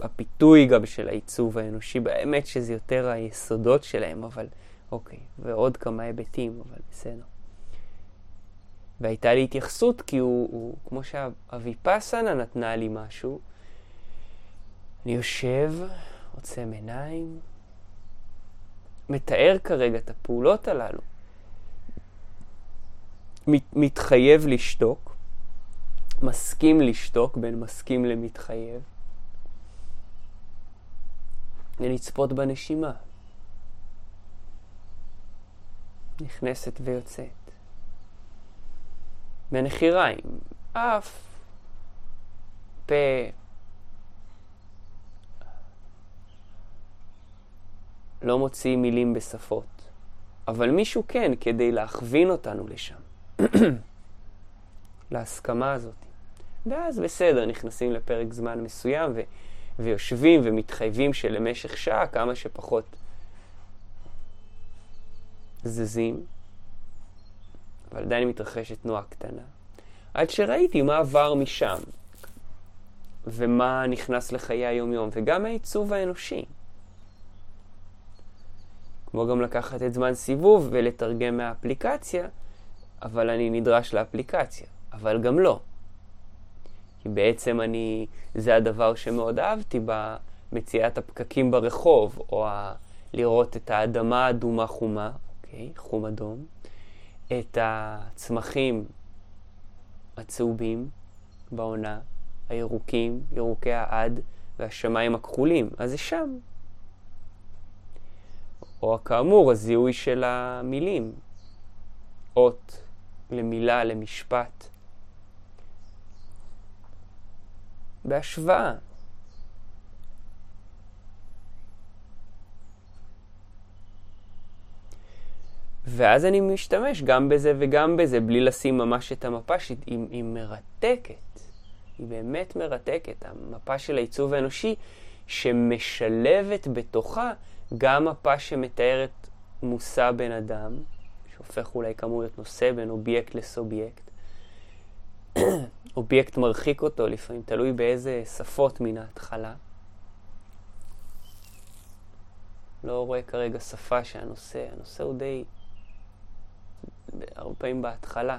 הפיתוי גם של העיצוב האנושי, באמת שזה יותר היסודות שלהם, אבל אוקיי, ועוד כמה היבטים, אבל בסדר. והייתה לי התייחסות כי הוא, הוא כמו שהוויפאסנה נתנה לי משהו. אני יושב, עוצם עיניים, מתאר כרגע את הפעולות הללו. מת, מתחייב לשתוק, מסכים לשתוק בין מסכים למתחייב, ולצפות בנשימה. נכנסת ויוצאת. בנחיריים, אף, פה, לא מוציאים מילים בשפות, אבל מישהו כן, כדי להכווין אותנו לשם, (clears throat) להסכמה הזאת. ואז בסדר, נכנסים לפרק זמן מסוים ו- ויושבים ומתחייבים שלמשך שעה כמה שפחות זזים, אבל עדיין מתרחשת תנועה קטנה. עד שראיתי מה עבר משם, ומה נכנס לחיי היום-יום, וגם העיצוב האנושי. כמו גם לקחת את זמן סיבוב ולתרגם מהאפליקציה, אבל אני נדרש לאפליקציה, אבל גם לא. כי בעצם אני, זה הדבר שמאוד אהבתי מציאת הפקקים ברחוב, או ה... לראות את האדמה האדומה חומה, אוקיי, חום אדום, את הצמחים הצהובים בעונה, הירוקים, ירוקי העד והשמיים הכחולים, אז זה שם. או כאמור, הזיהוי של המילים, אות למילה, למשפט. בהשוואה. ואז אני משתמש גם בזה וגם בזה, בלי לשים ממש את המפה שהיא היא מרתקת. היא באמת מרתקת. המפה של העיצוב האנושי שמשלבת בתוכה גם מפה שמתארת מושא בן אדם, שהופך אולי כאמור להיות נושא בין אובייקט לסובייקט. (clears throat) אובייקט מרחיק אותו לפעמים, תלוי באיזה שפות מן ההתחלה. לא רואה כרגע שפה שהנושא, הנושא הוא די, הרבה פעמים בהתחלה.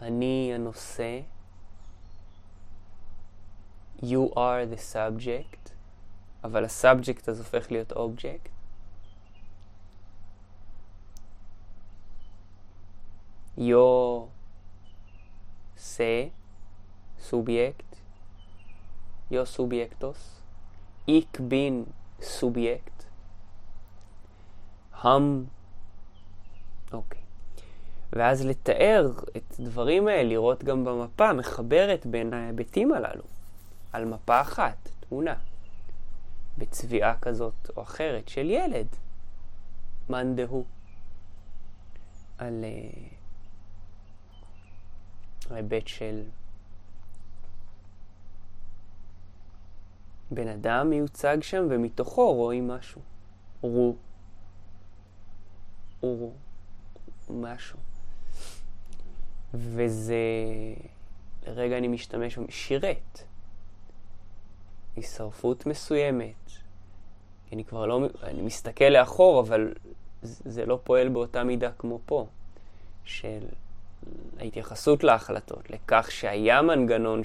אני הנושא, you are the subject, אבל ה subject אז הופך להיות אובייקט. you say subject, yo subjectos, ich bin subject, הם, אוקיי. ואז לתאר את הדברים האלה, לראות גם במפה, מחברת בין ההיבטים הללו, על מפה אחת, תמונה, בצביעה כזאת או אחרת של ילד, מאן דהוא, על... Uh, ההיבט של בן אדם מיוצג שם ומתוכו רואים משהו. רו. אורו. משהו. וזה, לרגע אני משתמש, שירת. הישרפות מסוימת. אני כבר לא, אני מסתכל לאחור, אבל זה לא פועל באותה מידה כמו פה, של ההתייחסות להחלטות, לכך שהיה מנגנון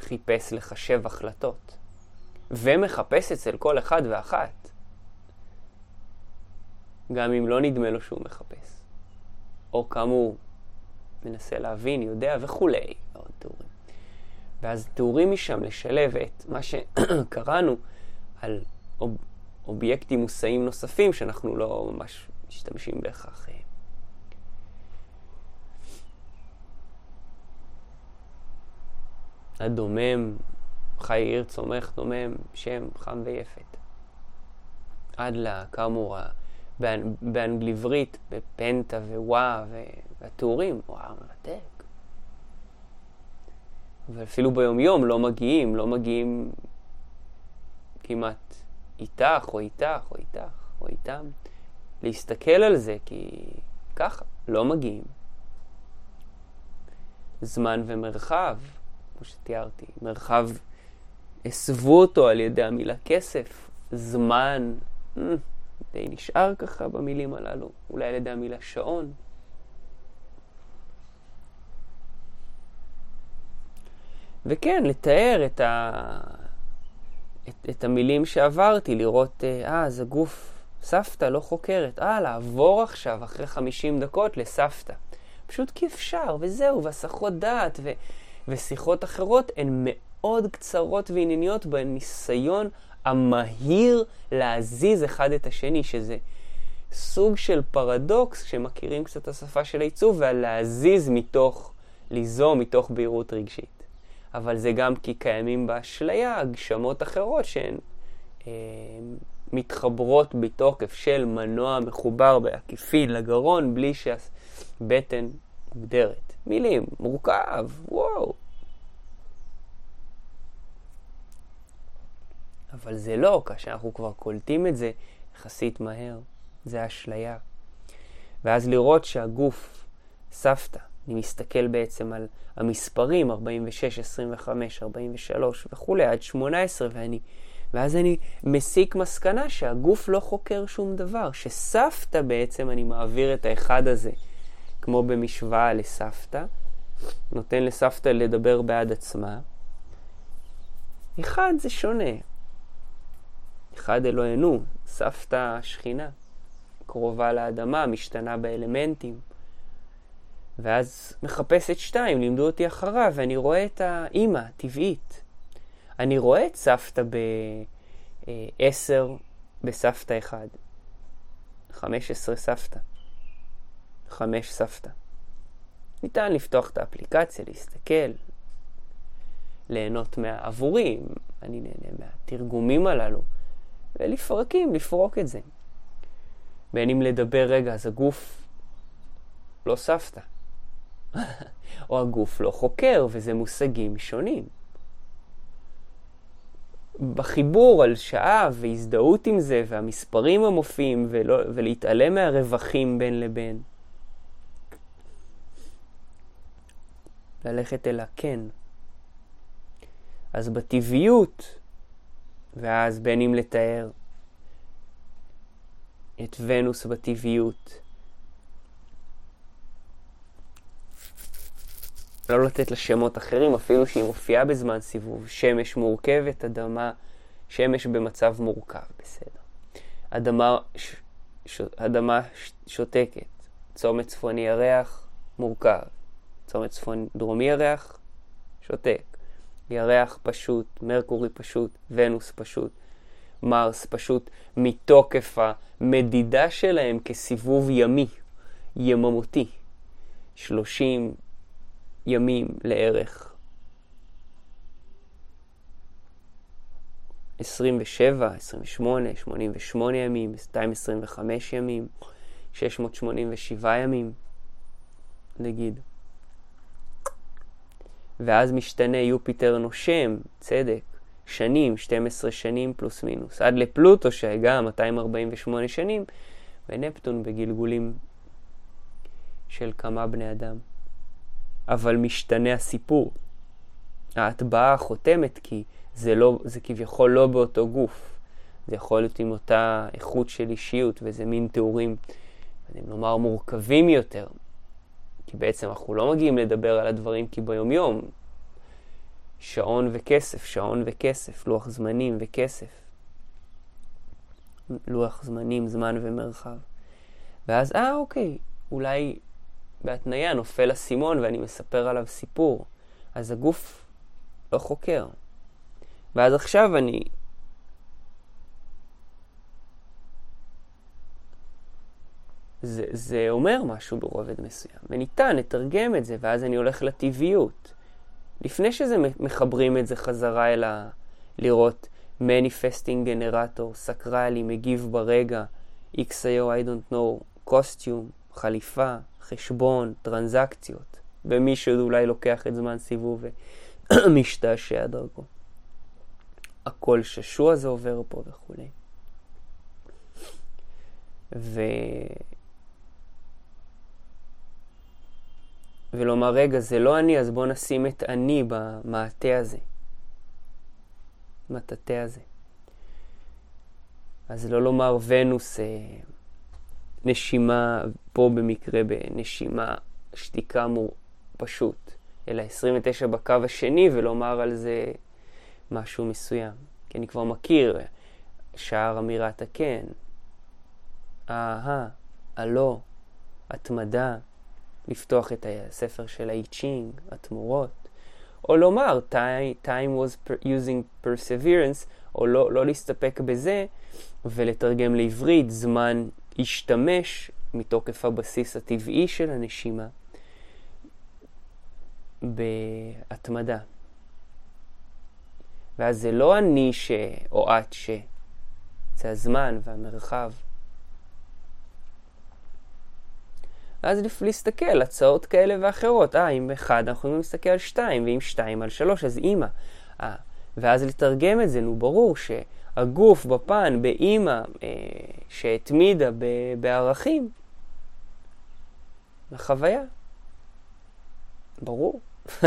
שחיפש לחשב החלטות, ומחפש אצל כל אחד ואחת, גם אם לא נדמה לו שהוא מחפש. או כאמור, מנסה להבין, יודע וכולי, ועוד תיאורים. ואז תיאורים משם לשלב את מה שקראנו על אוב, אובייקטים מושאים נוספים שאנחנו לא ממש משתמשים בהכרח הדומם, חי עיר צומח דומם, שם חם ויפת. עד לה, כאמור, באנגליברית, בפנטה וואה והטורים, וואו, מרתק. ואפילו ביומיום לא מגיעים, לא מגיעים כמעט איתך או איתך או איתך או איתם. להסתכל על זה, כי ככה, לא מגיעים. זמן ומרחב, כמו שתיארתי. מרחב, הסבו אותו על ידי המילה כסף, זמן, mm, די נשאר ככה במילים הללו, אולי על ידי המילה שעון. וכן, לתאר את, ה... את, את המילים שעברתי, לראות, אה, אז הגוף, סבתא לא חוקרת, אה, לעבור עכשיו, אחרי 50 דקות, לסבתא. פשוט כי אפשר, וזהו, והסחות דעת, ו... ושיחות אחרות הן מאוד קצרות וענייניות בניסיון המהיר להזיז אחד את השני, שזה סוג של פרדוקס שמכירים קצת את השפה של העיצוב, ועל להזיז מתוך, ליזום מתוך בהירות רגשית. אבל זה גם כי קיימים באשליה הגשמות אחרות שהן אה, מתחברות בתוקף של מנוע מחובר בעקיפין לגרון בלי שהבטן מוגדרת. מילים, מורכב, וואו. אבל זה לא, כאשר אנחנו כבר קולטים את זה יחסית מהר. זה אשליה. ואז לראות שהגוף, סבתא, אני מסתכל בעצם על המספרים, 46, 25, 43 וכולי, עד 18, ואני, ואז אני מסיק מסקנה שהגוף לא חוקר שום דבר, שסבתא בעצם, אני מעביר את האחד הזה כמו במשוואה לסבתא, נותן לסבתא לדבר בעד עצמה, אחד זה שונה. אחד אלוהינו, סבתא שכינה, קרובה לאדמה, משתנה באלמנטים. ואז מחפש את שתיים, לימדו אותי אחריו, ואני רואה את האימא, טבעית. אני רואה את סבתא בעשר בסבתא אחד. חמש עשרה סבתא. חמש סבתא. ניתן לפתוח את האפליקציה, להסתכל, ליהנות מה... עבורי, אני נהנה מהתרגומים הללו, ולפרקים, לפרוק את זה. בין אם לדבר רגע, אז הגוף לא סבתא. (laughs) או הגוף לא חוקר, וזה מושגים שונים. בחיבור על שעה והזדהות עם זה, והמספרים המופיעים, ולא, ולהתעלם מהרווחים בין לבין. ללכת אל הכן. אז בטבעיות, ואז בין אם לתאר את ונוס בטבעיות, לא לתת לה שמות אחרים, אפילו שהיא מופיעה בזמן סיבוב. שמש מורכבת, אדמה, שמש במצב מורכב, בסדר. אדמה, ש, ש, אדמה ש, שותקת, צומת צפוני ירח, מורכב. צומת צפון דרומי ירח, שותק. ירח פשוט, מרקורי פשוט, ונוס פשוט, מרס פשוט, מתוקף המדידה שלהם כסיבוב ימי, יממותי. 30 ימים לערך. 27, 28, 88 ימים, 225 ימים, 687 ימים, נגיד. ואז משתנה יופיטר נושם, צדק, שנים, 12 שנים פלוס מינוס, עד לפלוטו שהגה 248 שנים, ונפטון בגלגולים של כמה בני אדם. אבל משתנה הסיפור. ההטבעה חותמת כי זה, לא, זה כביכול לא באותו גוף. זה יכול להיות עם אותה איכות של אישיות, וזה מין תיאורים, נאמר, מורכבים יותר, כי בעצם אנחנו לא מגיעים לדבר על הדברים כי ביומיום שעון וכסף, שעון וכסף, לוח זמנים וכסף. לוח זמנים, זמן ומרחב. ואז, אה, אוקיי, אולי בהתניה נופל אסימון ואני מספר עליו סיפור. אז הגוף לא חוקר. ואז עכשיו אני זה, זה אומר משהו ברובד מסוים, וניתן לתרגם את זה, ואז אני הולך לטבעיות. לפני שזה מחברים את זה חזרה אל ה... לראות מניפסטינג גנרטור, סקרלי, מגיב ברגע, XIO, I don't know, קוסטיום, חליפה, חשבון, טרנזקציות, ומי שאולי לוקח את זמן סיבוב (clears throat) ומשתעשע דרכו. הכל ששוע זה עובר פה וכולי. ו... ולומר, רגע, זה לא אני, אז בוא נשים את אני במעטה הזה. מטאטא הזה. אז לא לומר ונוס אה, נשימה, פה במקרה בנשימה שתיקה מור פשוט, אלא 29 בקו השני ולומר על זה משהו מסוים. כי אני כבר מכיר שער אמירת הכן, אהה, הלא, התמדה. לפתוח את הספר של האי צ'ינג, התמורות, או לומר time, time was per, using perseverance, או לא, לא להסתפק בזה ולתרגם לעברית זמן השתמש מתוקף הבסיס הטבעי של הנשימה בהתמדה. ואז זה לא אני ש... או את ש... זה הזמן והמרחב. ואז להסתכל, הצעות כאלה ואחרות. אה, עם אחד אנחנו יכולים להסתכל על שתיים, ועם שתיים על שלוש, אז אימא. אה, ואז לתרגם את זה, נו, ברור שהגוף בפן, באימא, אה, שהתמידה ב, בערכים, לחוויה. ברור. (laughs)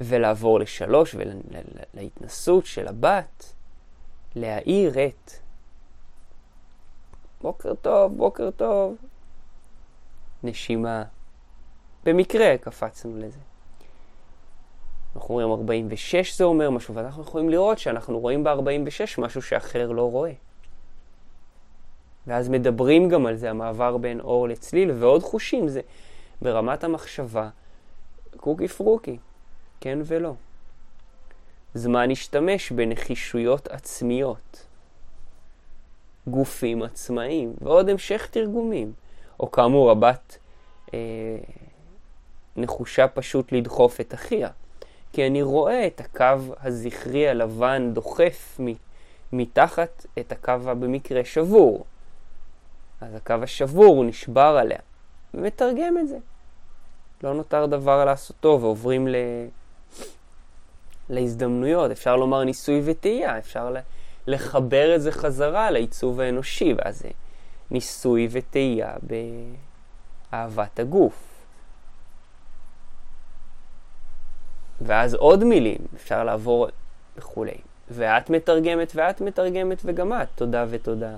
ולעבור לשלוש ולהתנסות של הבת, להאיר את. בוקר טוב, בוקר טוב. נשימה. במקרה קפצנו לזה. אנחנו רואים 46 זה אומר משהו, ואנחנו יכולים לראות שאנחנו רואים ב-46 משהו שאחר לא רואה. ואז מדברים גם על זה, המעבר בין אור לצליל, ועוד חושים, זה ברמת המחשבה, קוקי פרוקי, כן ולא. זמן השתמש בנחישויות עצמיות, גופים עצמאיים, ועוד המשך תרגומים. או כאמור, הבת אה, נחושה פשוט לדחוף את אחיה. כי אני רואה את הקו הזכרי הלבן דוחף מתחת את הקו במקרה שבור. אז הקו השבור נשבר עליה, ומתרגם את זה. לא נותר דבר לעשותו, ועוברים ל... להזדמנויות. אפשר לומר ניסוי וטעייה, אפשר לחבר את זה חזרה לעיצוב האנושי, ואז זה ניסוי וטעייה באהבת הגוף. ואז עוד מילים, אפשר לעבור וכולי. ואת מתרגמת ואת מתרגמת וגם את, תודה ותודה.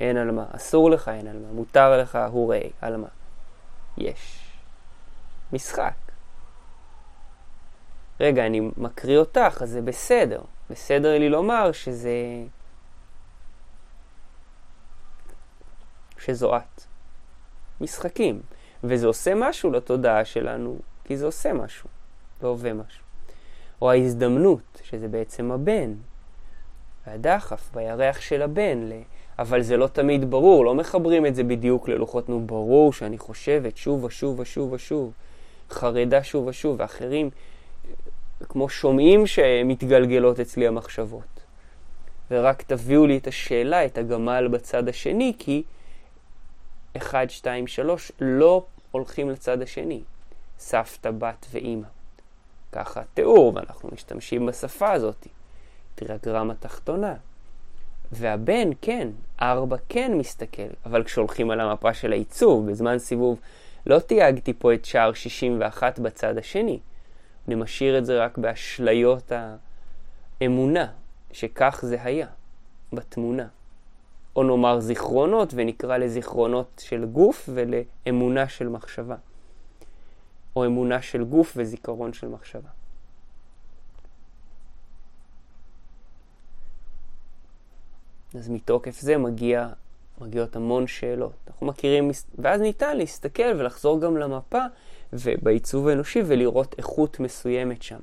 אין על מה, אסור לך אין על מה, מותר לך הורי, על מה. יש. משחק. רגע, אני מקריא אותך, אז זה בסדר. בסדר לי לומר שזה... שזו את. משחקים. וזה עושה משהו לתודעה שלנו, כי זה עושה משהו, והווה משהו. או ההזדמנות, שזה בעצם הבן, והדחף בירח של הבן, ל... אבל זה לא תמיד ברור, לא מחברים את זה בדיוק ללוחות, נו, ברור שאני חושבת שוב ושוב ושוב ושוב, חרדה שוב ושוב, ואחרים כמו שומעים שמתגלגלות אצלי המחשבות. ורק תביאו לי את השאלה, את הגמל בצד השני, כי 1, 2, 3 לא הולכים לצד השני. סבתא, בת ואימא. ככה תיאור, ואנחנו משתמשים בשפה הזאת. טריאגרמה תחתונה. והבן, כן, ארבע כן מסתכל, אבל כשהולכים על המפה של העיצוב, בזמן סיבוב, לא תייגתי פה את שער 61 בצד השני. אני משאיר את זה רק באשליות האמונה, שכך זה היה, בתמונה. או נאמר זיכרונות, ונקרא לזיכרונות של גוף ולאמונה של מחשבה. או אמונה של גוף וזיכרון של מחשבה. אז מתוקף זה מגיע, מגיעות המון שאלות. אנחנו מכירים, ואז ניתן להסתכל ולחזור גם למפה ובעיצוב האנושי ולראות איכות מסוימת שם.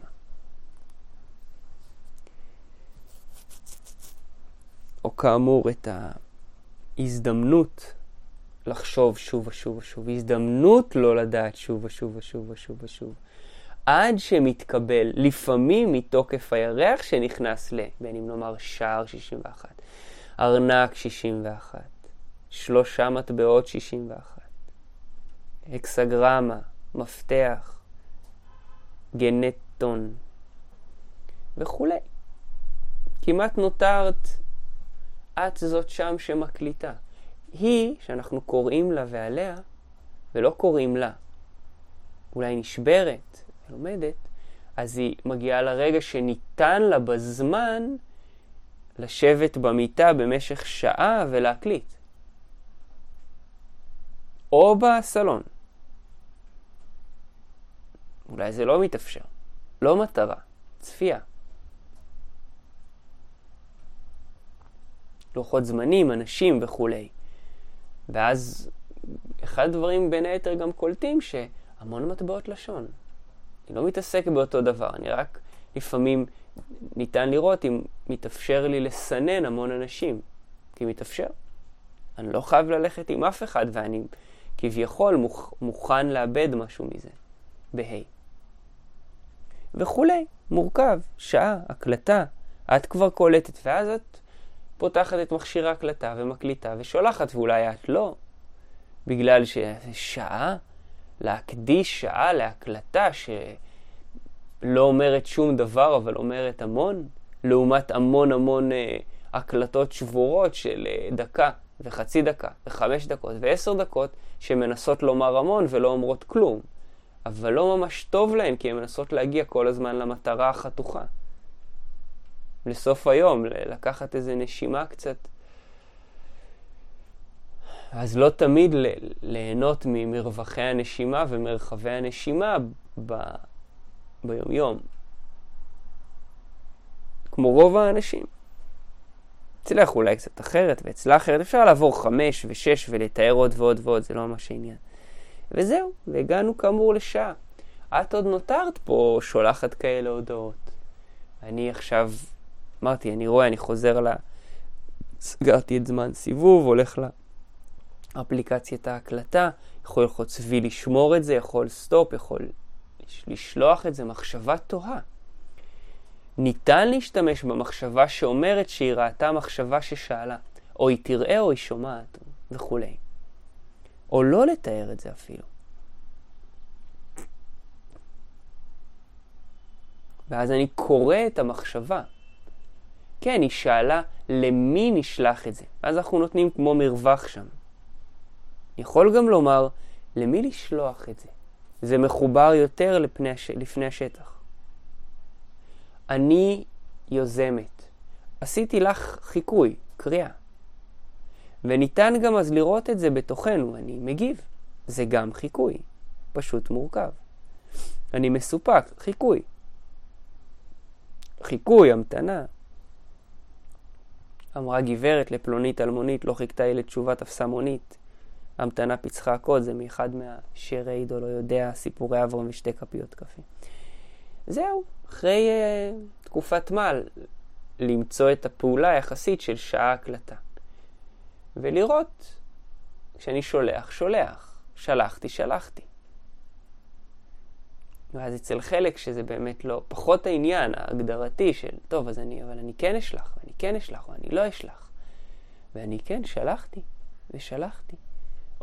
או כאמור, את ההזדמנות לחשוב שוב ושוב ושוב, הזדמנות לא לדעת שוב ושוב ושוב ושוב ושוב. עד שמתקבל, לפעמים מתוקף הירח שנכנס ל, בין אם נאמר שער 61, ארנק 61, שלושה מטבעות 61, אקסגרמה, מפתח, גנטון וכולי. כמעט נותרת את זאת שם שמקליטה. היא, שאנחנו קוראים לה ועליה, ולא קוראים לה, אולי נשברת, לומדת, אז היא מגיעה לרגע שניתן לה בזמן לשבת במיטה במשך שעה ולהקליט. או בסלון. אולי זה לא מתאפשר. לא מטרה, צפייה. לוחות זמנים, אנשים וכולי. ואז אחד הדברים בין היתר גם קולטים שהמון מטבעות לשון. אני לא מתעסק באותו דבר, אני רק לפעמים ניתן לראות אם מתאפשר לי לסנן המון אנשים, כי מתאפשר. אני לא חייב ללכת עם אף אחד ואני כביכול מוכ, מוכן לאבד משהו מזה, בה'. וכולי, מורכב, שעה, הקלטה, את כבר קולטת, ואז את פותחת את מכשיר ההקלטה ומקליטה ושולחת, ואולי את לא. בגלל ששעה, להקדיש שעה להקלטה שלא אומרת שום דבר אבל אומרת המון, לעומת המון המון אה, הקלטות שבורות של אה, דקה וחצי דקה וחמש דקות ועשר דקות שמנסות לומר המון ולא אומרות כלום. אבל לא ממש טוב להן כי הן מנסות להגיע כל הזמן למטרה החתוכה. לסוף היום, לקחת איזה נשימה קצת. אז לא תמיד ליהנות ממרווחי הנשימה ומרחבי הנשימה ביומיום, כמו רוב האנשים. אצלך אולי קצת אחרת, ואצלה אחרת. אפשר לעבור חמש ושש ולתאר עוד ועוד ועוד, זה לא ממש העניין. וזהו, והגענו כאמור לשעה. את עוד נותרת פה שולחת כאלה הודעות. אני עכשיו, אמרתי, אני רואה, אני חוזר ל... סגרתי את זמן סיבוב, הולך לאפליקציית ההקלטה, יכול ללחוץ וי לשמור את זה, יכול סטופ, יכול לשלוח את זה, מחשבה תוהה. ניתן להשתמש במחשבה שאומרת שהיא ראתה מחשבה ששאלה, או היא תראה או היא שומעת, וכולי. או לא לתאר את זה אפילו. ואז אני קורא את המחשבה. כן, היא שאלה למי נשלח את זה. ואז אנחנו נותנים כמו מרווח שם. יכול גם לומר, למי לשלוח את זה? זה מחובר יותר לפני הש... לפני השטח. אני יוזמת. עשיתי לך חיקוי, קריאה. וניתן גם אז לראות את זה בתוכנו, אני מגיב. זה גם חיקוי, פשוט מורכב. אני מסופק, חיקוי. חיקוי, המתנה. אמרה גברת לפלונית אלמונית, לא חיכתה היא לתשובה, תפסה מונית. המתנה פיצחה הקוד, זה מאחד מהשירי עידו לא יודע, סיפורי אברהם ושתי כפיות קפה. זהו, אחרי uh, תקופת מל, למצוא את הפעולה היחסית של שעה הקלטה. ולראות, כשאני שולח, שולח. שלחתי, שלחתי. ואז אצל חלק שזה באמת לא, פחות העניין ההגדרתי של, טוב, אז אני, אבל אני כן אשלח, ואני כן אשלח, או אני לא אשלח. ואני כן שלחתי, ושלחתי.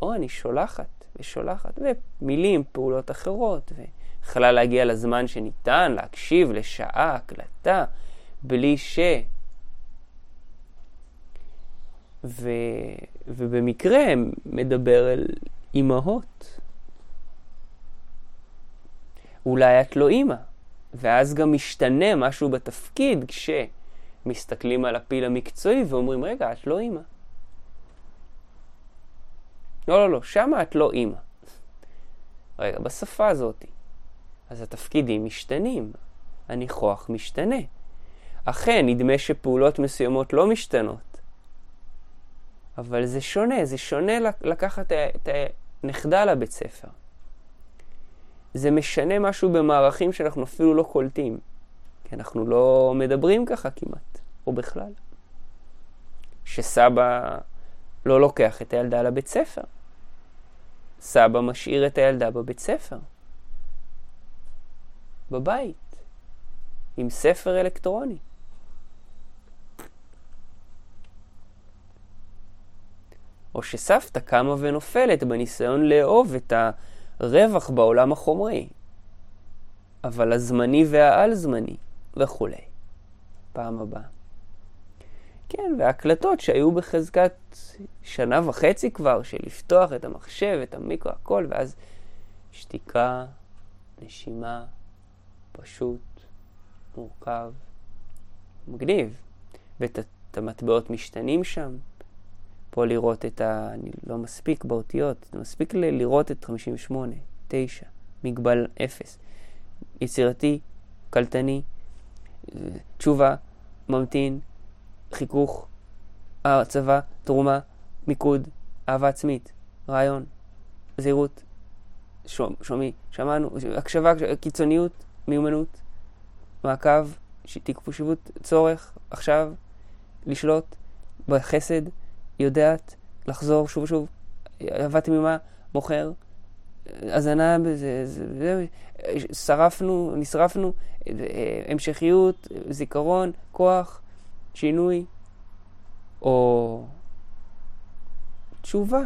או אני שולחת, ושולחת, ומילים, פעולות אחרות, ויכולה להגיע לזמן שניתן להקשיב לשעה הקלטה, בלי ש... ו... ובמקרה מדבר אל אימהות. אולי את לא אימא, ואז גם משתנה משהו בתפקיד כשמסתכלים על הפיל המקצועי ואומרים, רגע, את לא אימא. לא, לא, לא, שמה את לא אימא. רגע, בשפה הזאת. אז התפקידים משתנים, הניחוח משתנה. אכן, נדמה שפעולות מסוימות לא משתנות, אבל זה שונה, זה שונה לקחת את הנכדה לבית ספר. זה משנה משהו במערכים שאנחנו אפילו לא קולטים, כי אנחנו לא מדברים ככה כמעט, או בכלל. שסבא לא לוקח את הילדה לבית ספר. סבא משאיר את הילדה בבית ספר. בבית. עם ספר אלקטרוני. או שסבתא קמה ונופלת בניסיון לאהוב את הרווח בעולם החומרי, אבל הזמני והעל-זמני וכולי. פעם הבאה. כן, והקלטות שהיו בחזקת שנה וחצי כבר, של לפתוח את המחשב, את המיקרו, הכל, ואז שתיקה, נשימה, פשוט, מורכב, מגניב. ואת המטבעות משתנים שם, פה לראות את ה... אני לא מספיק באותיות, מספיק ל- לראות את 58, 9, מגבל 0. יצירתי, קלטני, תשובה, ממתין, חיכוך, הצבה, תרומה, מיקוד, אהבה עצמית, רעיון, זהירות, שומעי, שמענו, הקשבה, קיצוניות, מיומנות, מעקב, תקפושיבות, צורך, עכשיו, לשלוט, בחסד, יודעת לחזור שוב ושוב, אהבה תמימה, מוכר, הזנה, זה, זה, זה, שרפנו, נשרפנו, המשכיות, זיכרון, כוח, שינוי, או תשובה.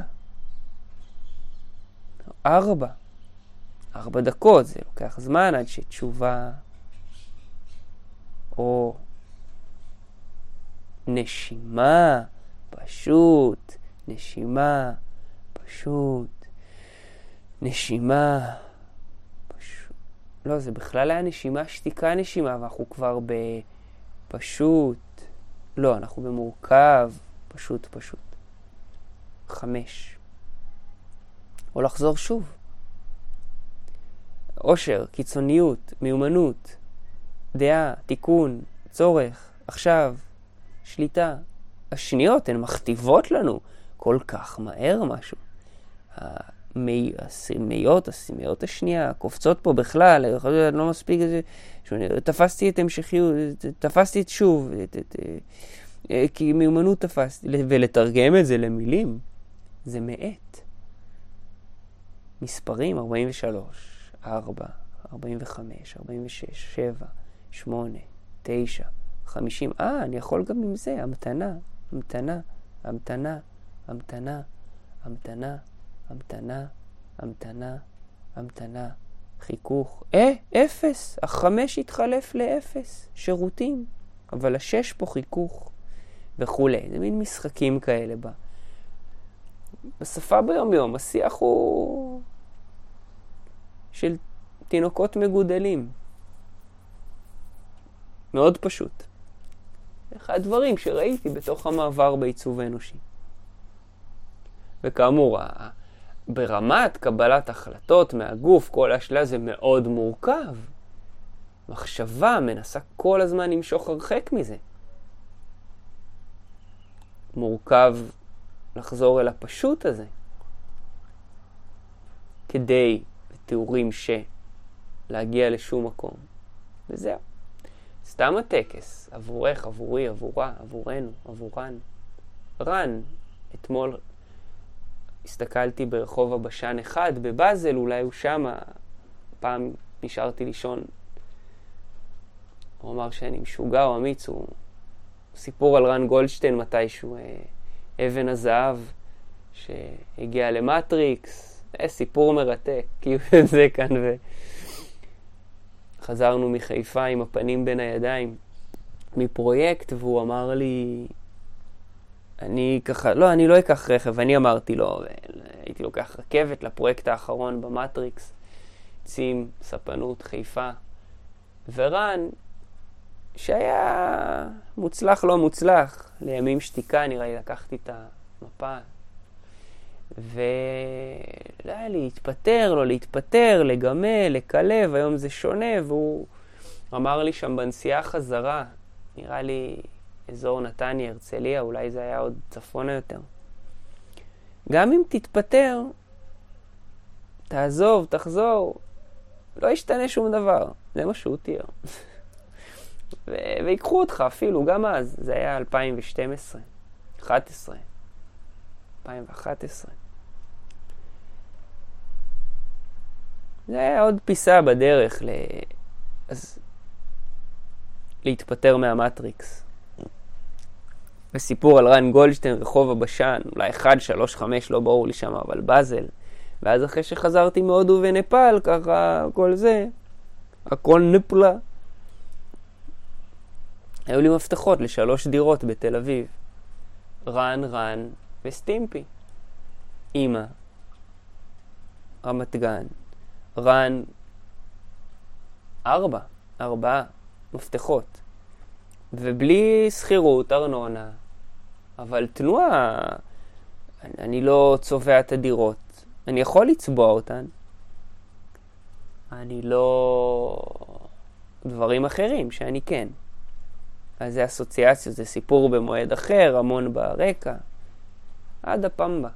ארבע. ארבע דקות, זה לוקח זמן עד שתשובה, או נשימה. פשוט, נשימה, פשוט, נשימה, פשוט. לא, זה בכלל היה נשימה, שתיקה נשימה, ואנחנו כבר בפשוט. לא, אנחנו במורכב, פשוט פשוט. חמש. או לחזור שוב. עושר, קיצוניות, מיומנות, דעה, תיקון, צורך, עכשיו, שליטה. השניות הן מכתיבות לנו כל כך מהר משהו. המי, הסמיות, הסמיות השנייה, קופצות פה בכלל, יכול להיות לא מספיק איזה... תפסתי את המשכיות, תפסתי את שוב, את, את, אה, כי מיומנות תפסתי, ולתרגם את זה למילים, זה מאט. מספרים 43, 4, 45, 46, 7, 8, 9, 50. אה, אני יכול גם עם זה, המתנה, המתנה, המתנה, המתנה, המתנה, המתנה, המתנה, המתנה, חיכוך. אה, אפס. החמש התחלף לאפס. שירותים. אבל השש פה חיכוך. וכולי. זה מין משחקים כאלה בה. בשפה ביום-יום, השיח הוא של תינוקות מגודלים. מאוד פשוט. אחד הדברים שראיתי בתוך המעבר בעיצוב האנושי. וכאמור, ברמת קבלת החלטות מהגוף, כל השלב זה מאוד מורכב. מחשבה מנסה כל הזמן למשוך הרחק מזה. מורכב לחזור אל הפשוט הזה, כדי, בתיאורים ש, להגיע לשום מקום. וזהו. סתם הטקס, עבורך, עבורי, עבורה, עבורנו, עבורן. רן, אתמול הסתכלתי ברחוב הבשן אחד בבאזל, אולי הוא שמה. פעם נשארתי לישון. הוא אמר שאני משוגע או אמיץ, הוא סיפור על רן גולדשטיין מתישהו, אה, אבן הזהב, שהגיע למטריקס, אה, סיפור מרתק, כאילו (laughs) זה כאן, וחזרנו מחיפה עם הפנים בין הידיים מפרויקט, והוא אמר לי, אני ככה, לא, אני לא אקח רכב, אני אמרתי לו, הייתי לוקח רכבת לפרויקט האחרון במטריקס, צים, ספנות, חיפה, ורן, שהיה מוצלח לא מוצלח, לימים שתיקה נראה לי, לקחתי את המפה, ולא היה לי להתפטר, לא להתפטר, לגמל, לקלב, היום זה שונה, והוא אמר לי שם בנסיעה חזרה, נראה לי אזור נתניה, הרצליה, אולי זה היה עוד צפונה יותר. גם אם תתפטר, תעזוב, תחזור, לא ישתנה שום דבר. זה מה שהוא תיאר. (laughs) ו- ויקחו אותך אפילו, גם אז, זה היה 2012, 2011, 2011. זה היה עוד פיסה בדרך ל... אז... להתפטר מהמטריקס. וסיפור על רן גולדשטיין, רחוב הבשן, אולי 1, 3, 5, לא ברור לי שם, אבל באזל. ואז אחרי שחזרתי מהודו ונפאל, ככה, כל זה, הכל נפלה. היו לי מפתחות לשלוש דירות בתל אביב. רן, רן וסטימפי. אימא, רמת גן, רן, ארבע, ארבעה מפתחות. ובלי שכירות, ארנונה, אבל תנועה, אני לא צובע את הדירות. אני יכול לצבוע אותן. אני לא... דברים אחרים שאני כן. אז זה אסוציאציות, זה סיפור במועד אחר, המון ברקע. עד הפמבה.